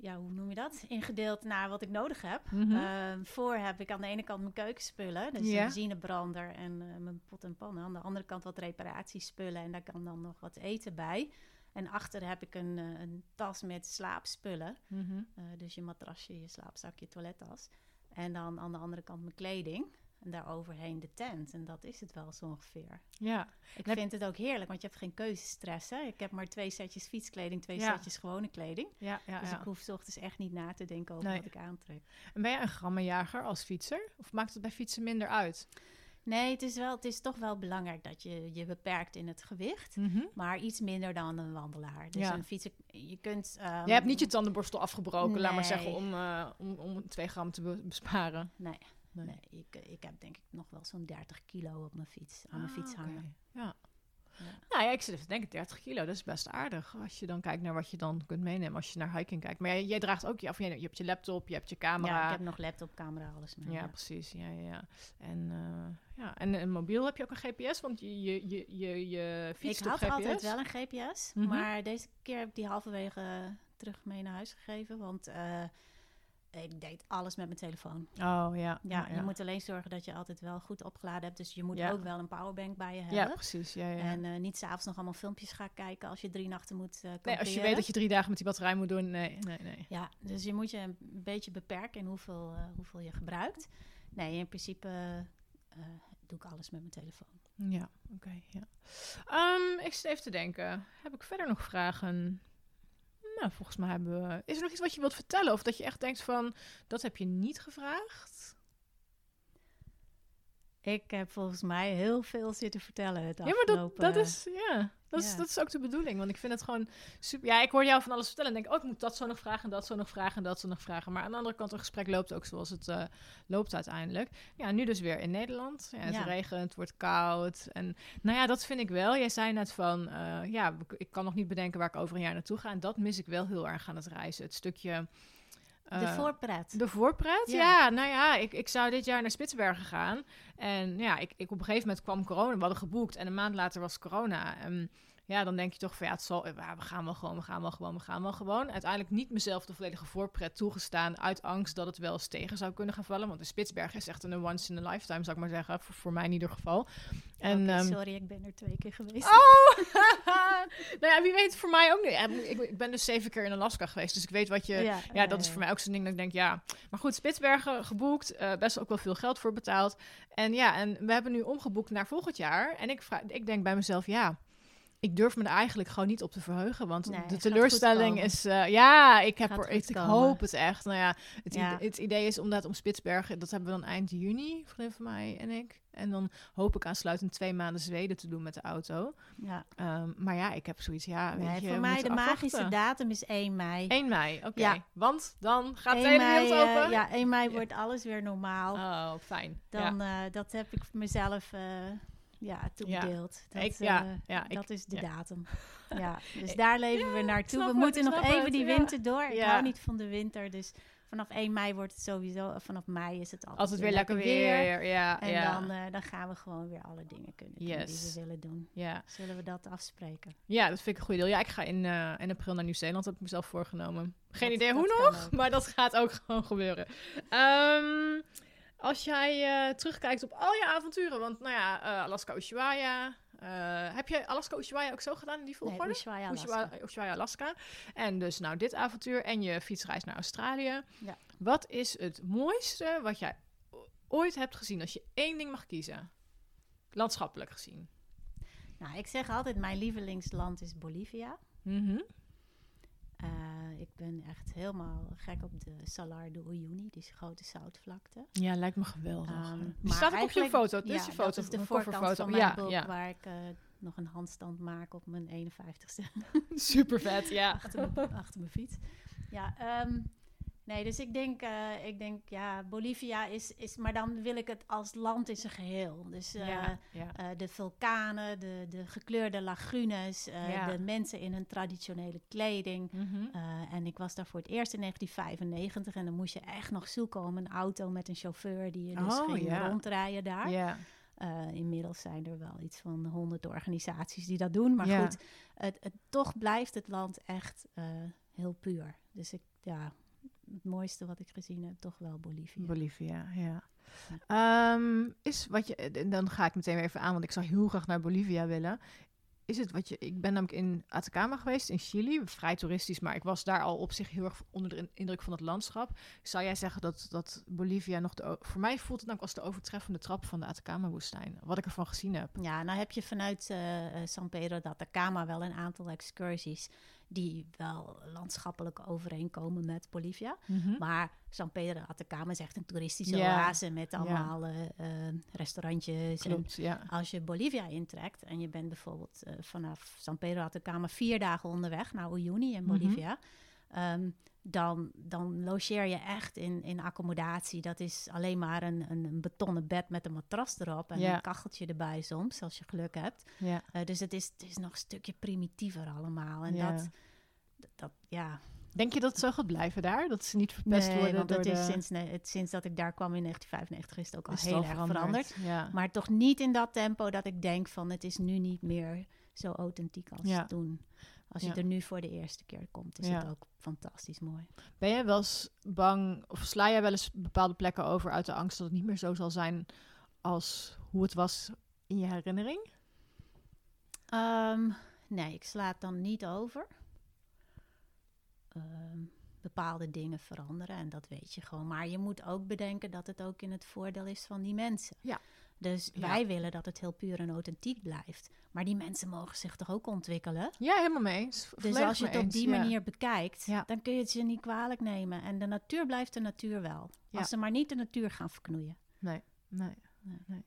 ja, hoe noem je dat? Ingedeeld naar wat ik nodig heb. Mhm. Ehm, voor heb ik aan de ene kant mijn keukenspullen, dus Ja. een benzinebrander en eh, mijn pot en pannen. Aan de andere kant wat reparatiespullen en daar kan dan nog wat eten bij. En achter heb ik een, eh, een tas met slaapspullen. Mhm. Eh, dus je matrasje, je slaapzak, je toilettas. En dan aan de andere kant mijn kleding. En daaroverheen de tent. En dat is het wel zo ongeveer. Ja, Ik Heb- vind het ook heerlijk, want je hebt geen keuzestress. Hè? Ik heb maar twee setjes fietskleding, twee Ja. setjes gewone kleding. ja, ja. dus ik hoef 's ochtends echt niet na te denken over Nee. wat ik aantrek. En ben jij een grammenjager als fietser? Of maakt het bij fietsen minder uit? Nee, het is, wel, het is toch wel belangrijk dat je je beperkt in het gewicht. Mhm. Maar iets minder dan een wandelaar. Dus Ja. een fietser, je kunt... ehm, Je hebt niet je tandenborstel afgebroken, laat maar zeggen, om, eh, om, om twee gram te be- besparen. Nee, Nee. nee. ik, ik heb denk ik nog wel zo'n 30 kilo op mijn fiets, aan mijn Ah, fiets hangen. Ja. Ja. Nou ja, ik zit even te denken, 30 kilo, dat is best aardig. Als je dan kijkt naar wat je dan kunt meenemen als je naar hiking kijkt. Maar jij, jij draagt ook, je, of je, je hebt je laptop, je hebt je camera. Ja, ik heb nog laptop, camera, alles mee. Ja, ja. precies. Ja, ja. En, eh, ja. en een mobiel heb je ook een GPS, want je, je, je, je, je Ik fietst had op GPS. altijd wel een GPS, Mhm. maar deze keer heb ik die halverwege terug mee naar huis gegeven, want eh, ik deed alles met mijn telefoon. Oh ja. Ja, je moet alleen zorgen dat je altijd wel goed opgeladen hebt, dus je moet Ja. ook wel een powerbank bij je Ja, hebben. precies. Ja, ja. En eh, niet s'avonds nog allemaal filmpjes gaan kijken als je drie nachten moet eh nee, als je weet dat je drie dagen met die batterij moet doen, nee, nee, nee. Ja, dus je moet je een beetje beperken in hoeveel, eh, hoeveel je gebruikt. Nee, in principe doe ik alles met mijn telefoon. Ja, oké. ja. Ehm, ik zit even te denken. Heb ik verder nog vragen? Nou, volgens mij hebben we... Is er nog iets wat je wilt vertellen? Of dat je echt denkt van, dat heb je niet gevraagd? Ik heb volgens mij heel veel zitten vertellen het Ja, maar dat, afgelopen... dat is... Ja, dat, Is, dat is ook de bedoeling. Want ik vind het gewoon super... Ja, ik hoor jou van alles vertellen. En denk, oh, ik moet dat zo nog vragen, en dat zo nog vragen, en dat zo nog vragen. Maar aan de andere kant, een gesprek loopt ook zoals het eh, loopt uiteindelijk. Ja, nu dus weer in Nederland. Ja, het Ja. regent, het wordt koud. En nou ja, dat vind ik wel. Jij zei net van, eh, ja, ik kan nog niet bedenken waar ik over een jaar naartoe ga. En dat mis ik wel heel erg aan het reizen. Het stukje... de eh, voorpret. de voorpret? Ja. Ja. nou ja, ik, ik zou dit jaar naar Spitsbergen gaan. En ja, ik, ik op een gegeven moment kwam corona. We hadden geboekt en een maand later was corona. En ja, dan denk je toch van ja, het zal, ja, we gaan wel gewoon, we gaan wel gewoon, we gaan wel gewoon. Uiteindelijk niet mezelf de volledige voorpret toegestaan uit angst dat het wel eens tegen zou kunnen gaan vallen. Want de Spitsbergen is echt een once in a lifetime, zou ik maar zeggen. Voor, voor mij in ieder geval. En, ehm, sorry, ik ben er twee keer geweest. Oh! nou ja, wie weet voor mij ook niet. Ik, ik ben dus zeven keer in Alaska geweest, dus ik weet wat je... Ja, dat is voor mij ook zo'n ding dat ik denk, ja. Maar goed, Spitsbergen geboekt, eh, best ook wel veel geld voor betaald. En ja, en we hebben nu omgeboekt naar volgend jaar. En ik, vraag, ik denk bij mezelf, ja, ik durf me er eigenlijk gewoon niet op te verheugen. Want Nee, de teleurstelling is, eh, ja, ik, heb er, ik, hoop het echt. Nou ja, het, Ja. Idee, het idee is omdat om Spitsbergen, dat hebben we dan eind juni, vriendin van mij en ik. En dan hoop ik aansluitend twee maanden Zweden te doen met de auto. Ja. Ehm, maar ja, ik heb zoiets, ja, weet Nee, je, voor mij de magische datum is 1 mei. 1 mei, oké. Ja. Want dan gaat de 1 hele wereld eh, open? ja, 1 mei wordt alles weer normaal. Oh, fijn. Dan, eh, dat heb ik mezelf Ja, toebedeeld. Dat, Ik- ja, eh, ja, ik- dat is de datum. Ja, dus daar leven we naartoe. We het, moeten nog even het, die winter door. Ik Ja. hou niet van de winter, dus vanaf 1 mei wordt het sowieso... Vanaf mei is het altijd, Altijd weer lekker weer. Ja, En ja. dan, eh, dan gaan we gewoon weer alle dingen kunnen doen die we willen doen. ja. Zullen we dat afspreken? ja, dat vind ik een goede deal. Ja, ik ga in, eh, in april naar Nieuw-Zeeland. Dat heb ik mezelf voorgenomen. Geen Dat- idee hoe nog, maar dat gaat ook gewoon gebeuren. Ehm, als jij eh, terugkijkt op al je avonturen, want nou ja, eh, Alaska Ushuaia. eh, heb je Alaska Ushuaia ook zo gedaan in die Nee, volgorde? Ushuaia, Alaska. Ushuaia, Ushuaia, Alaska. En dus nou dit avontuur en je fietsreis naar Australië. Ja. Wat is het mooiste wat jij ooit hebt gezien als je één ding mag kiezen? Landschappelijk gezien. Nou, ik zeg altijd, mijn lievelingsland is Bolivia. Mhm. Eh, ik ben echt helemaal gek op de Salar de Uyuni, die grote zoutvlakte. Ja, lijkt me geweldig. Ehm, die staat ook op je foto. Dit ja, is je foto. dat is de voorkant van mijn ja, boek, ja. waar ik eh, nog een handstand maak op mijn 51ste Super vet, ja. achter, mijn, achter mijn fiets. Ja, ehm, nee, dus ik denk, eh, ik denk, ja, Bolivia is, is, maar dan wil ik het als land in zijn geheel. Dus eh, ja, ja. eh, de vulkanen, de, de gekleurde lagunes, Ja. de mensen in hun traditionele kleding. Mhm. En ik was daar voor het eerst in 1995 en dan moest je echt nog zoeken om een auto met een chauffeur die je dus Oh, ging rondrijden daar. Ja. Inmiddels zijn er wel iets van honderd organisaties die dat doen. Maar Ja. goed, het, het, toch blijft het land echt heel puur. Dus ik, ja, het mooiste wat ik gezien heb, toch wel Bolivia. Bolivia, ja. Ehm, is wat je, dan ga ik meteen weer even aan, want ik zou heel graag naar Bolivia willen. Is het wat je, ik ben namelijk in Atacama geweest, in Chili, vrij toeristisch, maar ik was daar al op zich heel erg onder de in- indruk van het landschap. Zou jij zeggen dat, dat Bolivia nog de, voor mij voelt het namelijk als de overtreffende trap van de Atacama-woestijn, wat ik ervan gezien heb. Ja, nou heb je vanuit eh, eh, San Pedro de Atacama wel een aantal excursies die wel landschappelijk overeenkomen met Bolivia. Maar San Pedro de Atacama is echt een toeristische Ja. oase met allemaal eh, eh, restaurantjes. En als je Bolivia intrekt en je bent bijvoorbeeld eh, vanaf San Pedro de Atacama vier dagen onderweg naar Uyuni in Mhm. Bolivia, ehm, dan, dan logeer je echt in, in accommodatie. Dat is alleen maar een, een, een betonnen bed met een matras erop en Ja. een kacheltje erbij soms, als je geluk hebt. ja. Eh, dus het is, het is nog een stukje primitiever allemaal. En Ja. dat, dat, ja, Denk je dat het zo gaat blijven daar? Dat ze niet verpest nee, worden want door het de... is sinds, ne- het, sinds dat ik daar kwam in 1995 is het ook al is heel al erg veranderd. Ja. Maar toch niet in dat tempo dat ik denk van het is nu niet meer zo authentiek als Ja. toen. Als je er nu voor de eerste keer komt, is het ook fantastisch mooi. Ben jij wel eens bang, of sla jij wel eens bepaalde plekken over uit de angst dat het niet meer zo zal zijn als hoe het was in je herinnering? Ehm, nee, ik sla het dan niet over. Ehm, bepaalde dingen veranderen en dat weet je gewoon. Maar je moet ook bedenken dat het ook in het voordeel is van die mensen. Ja. Dus Ja. wij willen dat het heel puur en authentiek blijft. Maar die mensen mogen zich toch ook ontwikkelen? Ja, helemaal mee eens. Dus Volledig als je het op eens, die ja. manier bekijkt, Ja. dan kun je het ze niet kwalijk nemen. En de natuur blijft de natuur wel. Als ze maar niet de natuur gaan verknoeien. Nee, nee, Nee. nee.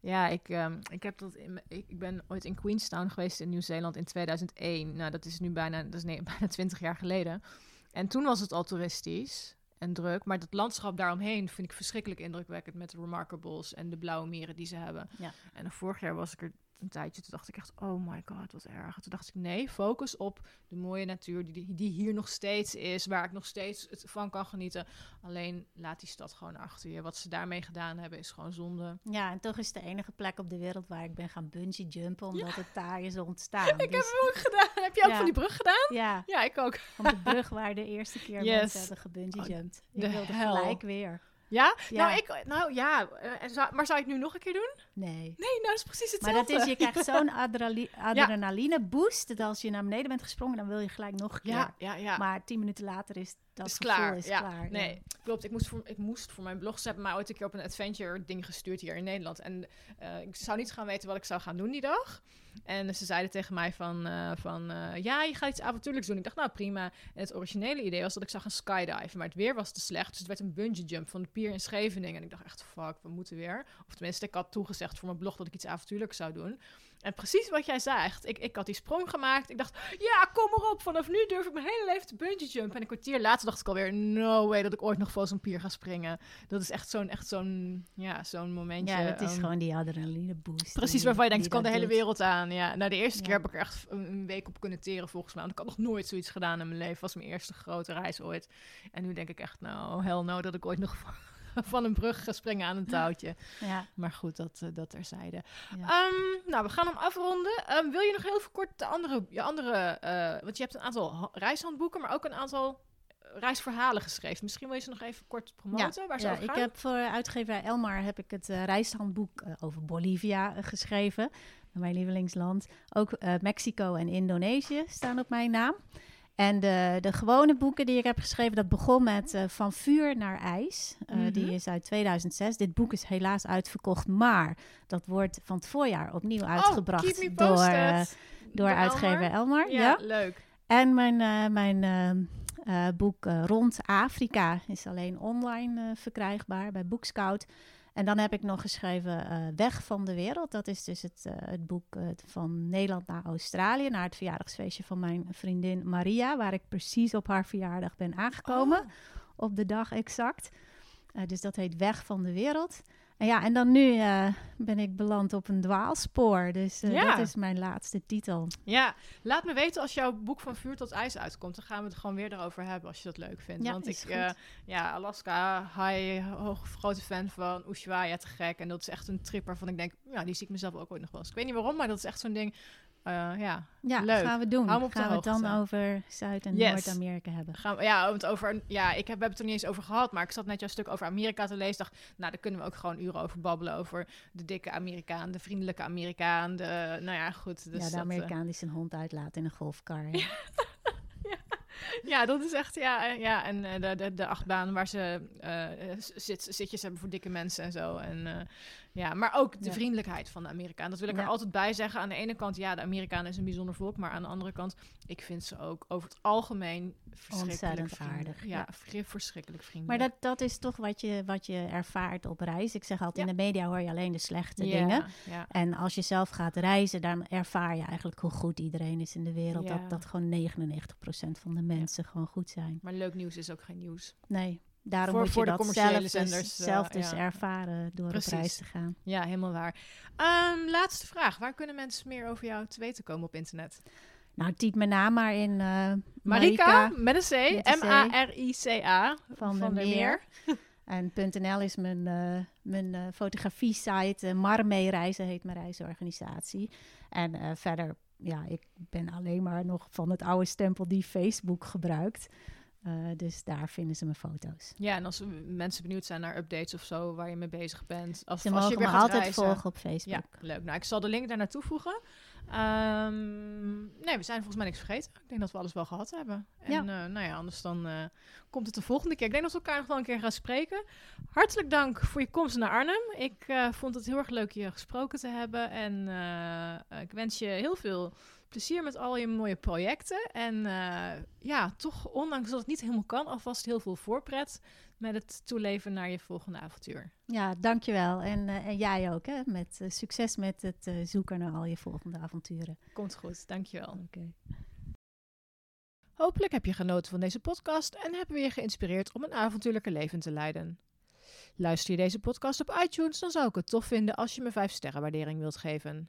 Ja, ik, ehm, ik, heb dat in, ik ben ooit in Queenstown geweest in Nieuw-Zeeland in 2001. Nou, dat is nu bijna, dat is nee, bijna 20 jaar geleden. En toen was het al toeristisch en druk. Maar dat landschap daaromheen vind ik verschrikkelijk indrukwekkend met de Remarkables en de blauwe meren die ze hebben. Ja. En vorig jaar was ik er een tijdje, toen dacht ik echt, oh my god, wat erg. Toen dacht ik, nee, focus op de mooie natuur die, die hier nog steeds is, waar ik nog steeds het van kan genieten. Alleen laat die stad gewoon achter je. Wat ze daarmee gedaan hebben is gewoon zonde. Ja, en toch is het de enige plek op de wereld waar ik ben gaan bungee jumpen, omdat het daar is ontstaan. Ik heb Dus- hem ook gedaan. Heb je ook Ja. van die brug gedaan? ja, Ja, ik ook. van de brug waar de eerste keer Yes. mensen hebben gebungee jumped. de Ik wilde hel. gelijk weer. Ja? Ja. Nou, ik, nou ja, eh, maar zou het nu nog een keer doen? Nee. Nee, nou, dat is precies Maar hetzelfde. dat is, je krijgt zo'n adrenali- adrenaline boost, dat als je naar beneden bent gesprongen, dan wil je gelijk nog een keer. Ja, ja, ja. Maar tien minuten later is dat is klaar. is ja. klaar. Nee, klopt. Ik moest, voor, ik moest voor mijn blog. Ze hebben mij ooit een keer op een adventure ding gestuurd hier in Nederland. En eh, ik zou niet gaan weten wat ik zou gaan doen die dag. En ze zeiden tegen mij van, eh, van eh, ja, je gaat iets avontuurlijks doen. Ik dacht, nou prima. En het originele idee was dat ik zou gaan skydiven. Maar het weer was te slecht. Dus het werd een bungee jump van de pier in Scheveningen. En ik dacht echt, fuck, we moeten weer. Of tenminste, ik had toegezegd voor mijn blog dat ik iets avontuurlijks zou doen. En precies wat jij zegt. Ik, ik had die sprong gemaakt. Ik dacht, ja, kom erop. Vanaf nu durf ik mijn hele leven te bungee jumpen. En een kwartier later dacht ik alweer, no way dat ik ooit nog voor zo'n pier ga springen. Dat is echt zo'n, echt zo'n, ja, zo'n momentje. Ja, het is um, gewoon die adrenaline boost. Precies waarvan je denkt, ik kan de hele doet. wereld aan. Ja, nou, de eerste Ja. keer heb ik er echt een, week op kunnen teren volgens mij. Want ik had nog nooit zoiets gedaan in mijn leven. Het was mijn eerste grote reis ooit. En nu denk ik echt, nou, hell no, dat ik ooit nog van een brug springen aan een touwtje. Ja, Maar goed, dat, eh, dat terzijde. Ja. Ehm, nou, we gaan hem afronden. Ehm, wil je nog heel kort de andere, je andere eh, want je hebt een aantal ha- reishandboeken, maar ook een aantal eh, reisverhalen geschreven. Misschien wil je ze nog even kort promoten, waar ze ja, over ik heb voor uitgeverij Elmar heb ik het reishandboek over Bolivia geschreven. Mijn lievelingsland. Ook Mexico en Indonesië staan op mijn naam. En de, de gewone boeken die ik heb geschreven, dat begon met eh, Van Vuur naar IJs. Eh, Mhm. Die is uit 2006. Dit boek is helaas uitverkocht, maar dat wordt van het voorjaar opnieuw uitgebracht oh, keep me door, door uitgever Elmar. Ja, ja. leuk. En mijn, mijn boek Rond Afrika is alleen online verkrijgbaar bij Boekscout. En dan heb ik nog geschreven eh, Weg van de Wereld. Dat is dus het, eh, het boek eh, van Nederland naar Australië. Naar het verjaardagsfeestje van mijn vriendin Maria. Waar ik precies op haar verjaardag ben aangekomen. Oh. Op de dag exact. Dus dat heet Weg van de Wereld. En ja, en dan nu eh, ben ik beland op een dwaalspoor. Dus Ja. dat is mijn laatste titel. Ja, laat me weten als jouw boek van vuur tot ijs uitkomt. Dan gaan we het gewoon weer erover hebben als je dat leuk vindt. Ja, Want ik, eh, ja, Alaska, high, hoog, grote fan van Ushuaia, te gek. En dat is echt een trip waarvan ik denk, ja, die zie ik mezelf ook ooit nog wel eens. Ik weet niet waarom, maar dat is echt zo'n ding. Eh, ja, Ja, Leuk. gaan we doen. Hou gaan we het dan over Zuid- en Yes. Noord-Amerika hebben. gaan we, ja, want over, ja, ik heb, we hebben het er niet eens over gehad, maar ik zat net jouw stuk over Amerika te lezen. Dacht, nou, daar kunnen we ook gewoon uren over babbelen. Over de dikke Amerikaan, de vriendelijke Amerikaan. De, nou ja, goed. Dus ja, de dat, eh, Amerikaan die zijn hond uitlaat in een golfkar. hè. Ja, dat is echt, ja, eh, ja en de, de, de achtbaan waar ze zit, zitjes hebben voor dikke mensen en zo. En, ja, maar ook de Ja. vriendelijkheid van de Amerikaan. Dat wil ik Ja. er altijd bij zeggen. Aan de ene kant, ja, de Amerikaan is een bijzonder volk. Maar aan de andere kant, ik vind ze ook over het algemeen verschrikkelijk Ontzettend vriendelijk. aardig, Ja, ja. verschrikkelijk maar vriendelijk. dat, dat is toch wat je, wat je ervaart op reis. Ik zeg altijd, in de media hoor je alleen de slechte dingen. En als je zelf gaat reizen, dan ervaar je eigenlijk hoe goed iedereen is in de wereld. Dat, dat gewoon 99% van de mensen gewoon goed zijn. maar leuk nieuws is ook geen nieuws. Nee, daarom Voor- moet je de dat commerciële zelf dus, zenders, eh, zelf dus ja. ervaren door Precies. op reis te gaan. Ja, helemaal waar. Ehm, laatste vraag. Waar kunnen mensen meer over jou te weten komen op internet? Nou, typ mijn naam maar in eh Marika, met een C. met een C. M-A-R-I-C-A. van, Van de der Meer. En .nl is mijn, eh, mijn fotografie-site. Uh, Marmee Reizen heet mijn reisorganisatie. En verder, ja, ik ben alleen maar nog van het oude stempel die Facebook gebruikt. Eh, dus daar vinden ze mijn foto's. Ja, en als mensen benieuwd zijn naar updates of zo, waar je mee bezig bent. Als, Ze als je mogen me gaat altijd reizen. volgen op Facebook. Ja, leuk. Nou, ik zal de link daar naartoe voegen. Ehm, nee, we zijn volgens mij niks vergeten. Ik denk dat we alles wel gehad hebben. En Ja. eh, nou ja, anders dan eh, komt het de volgende keer. Ik denk dat we elkaar nog wel een keer gaan spreken. Hartelijk dank voor je komst naar Arnhem. Ik vond het heel erg leuk je gesproken te hebben. En ik wens je heel veel plezier met al je mooie projecten. En eh, ja, toch, ondanks dat het niet helemaal kan, alvast heel veel voorpret met het toeleven naar je volgende avontuur. Ja, dankjewel. En, eh, en jij ook, hè? Met, eh, succes met het zoeken naar al je volgende avonturen. Komt goed, dankjewel. Oké. Hopelijk heb je genoten van deze podcast en hebben we je geïnspireerd om een avontuurlijke leven te leiden. Luister je deze podcast op iTunes, dan zou ik het tof vinden als je me 5 sterren waardering wilt geven.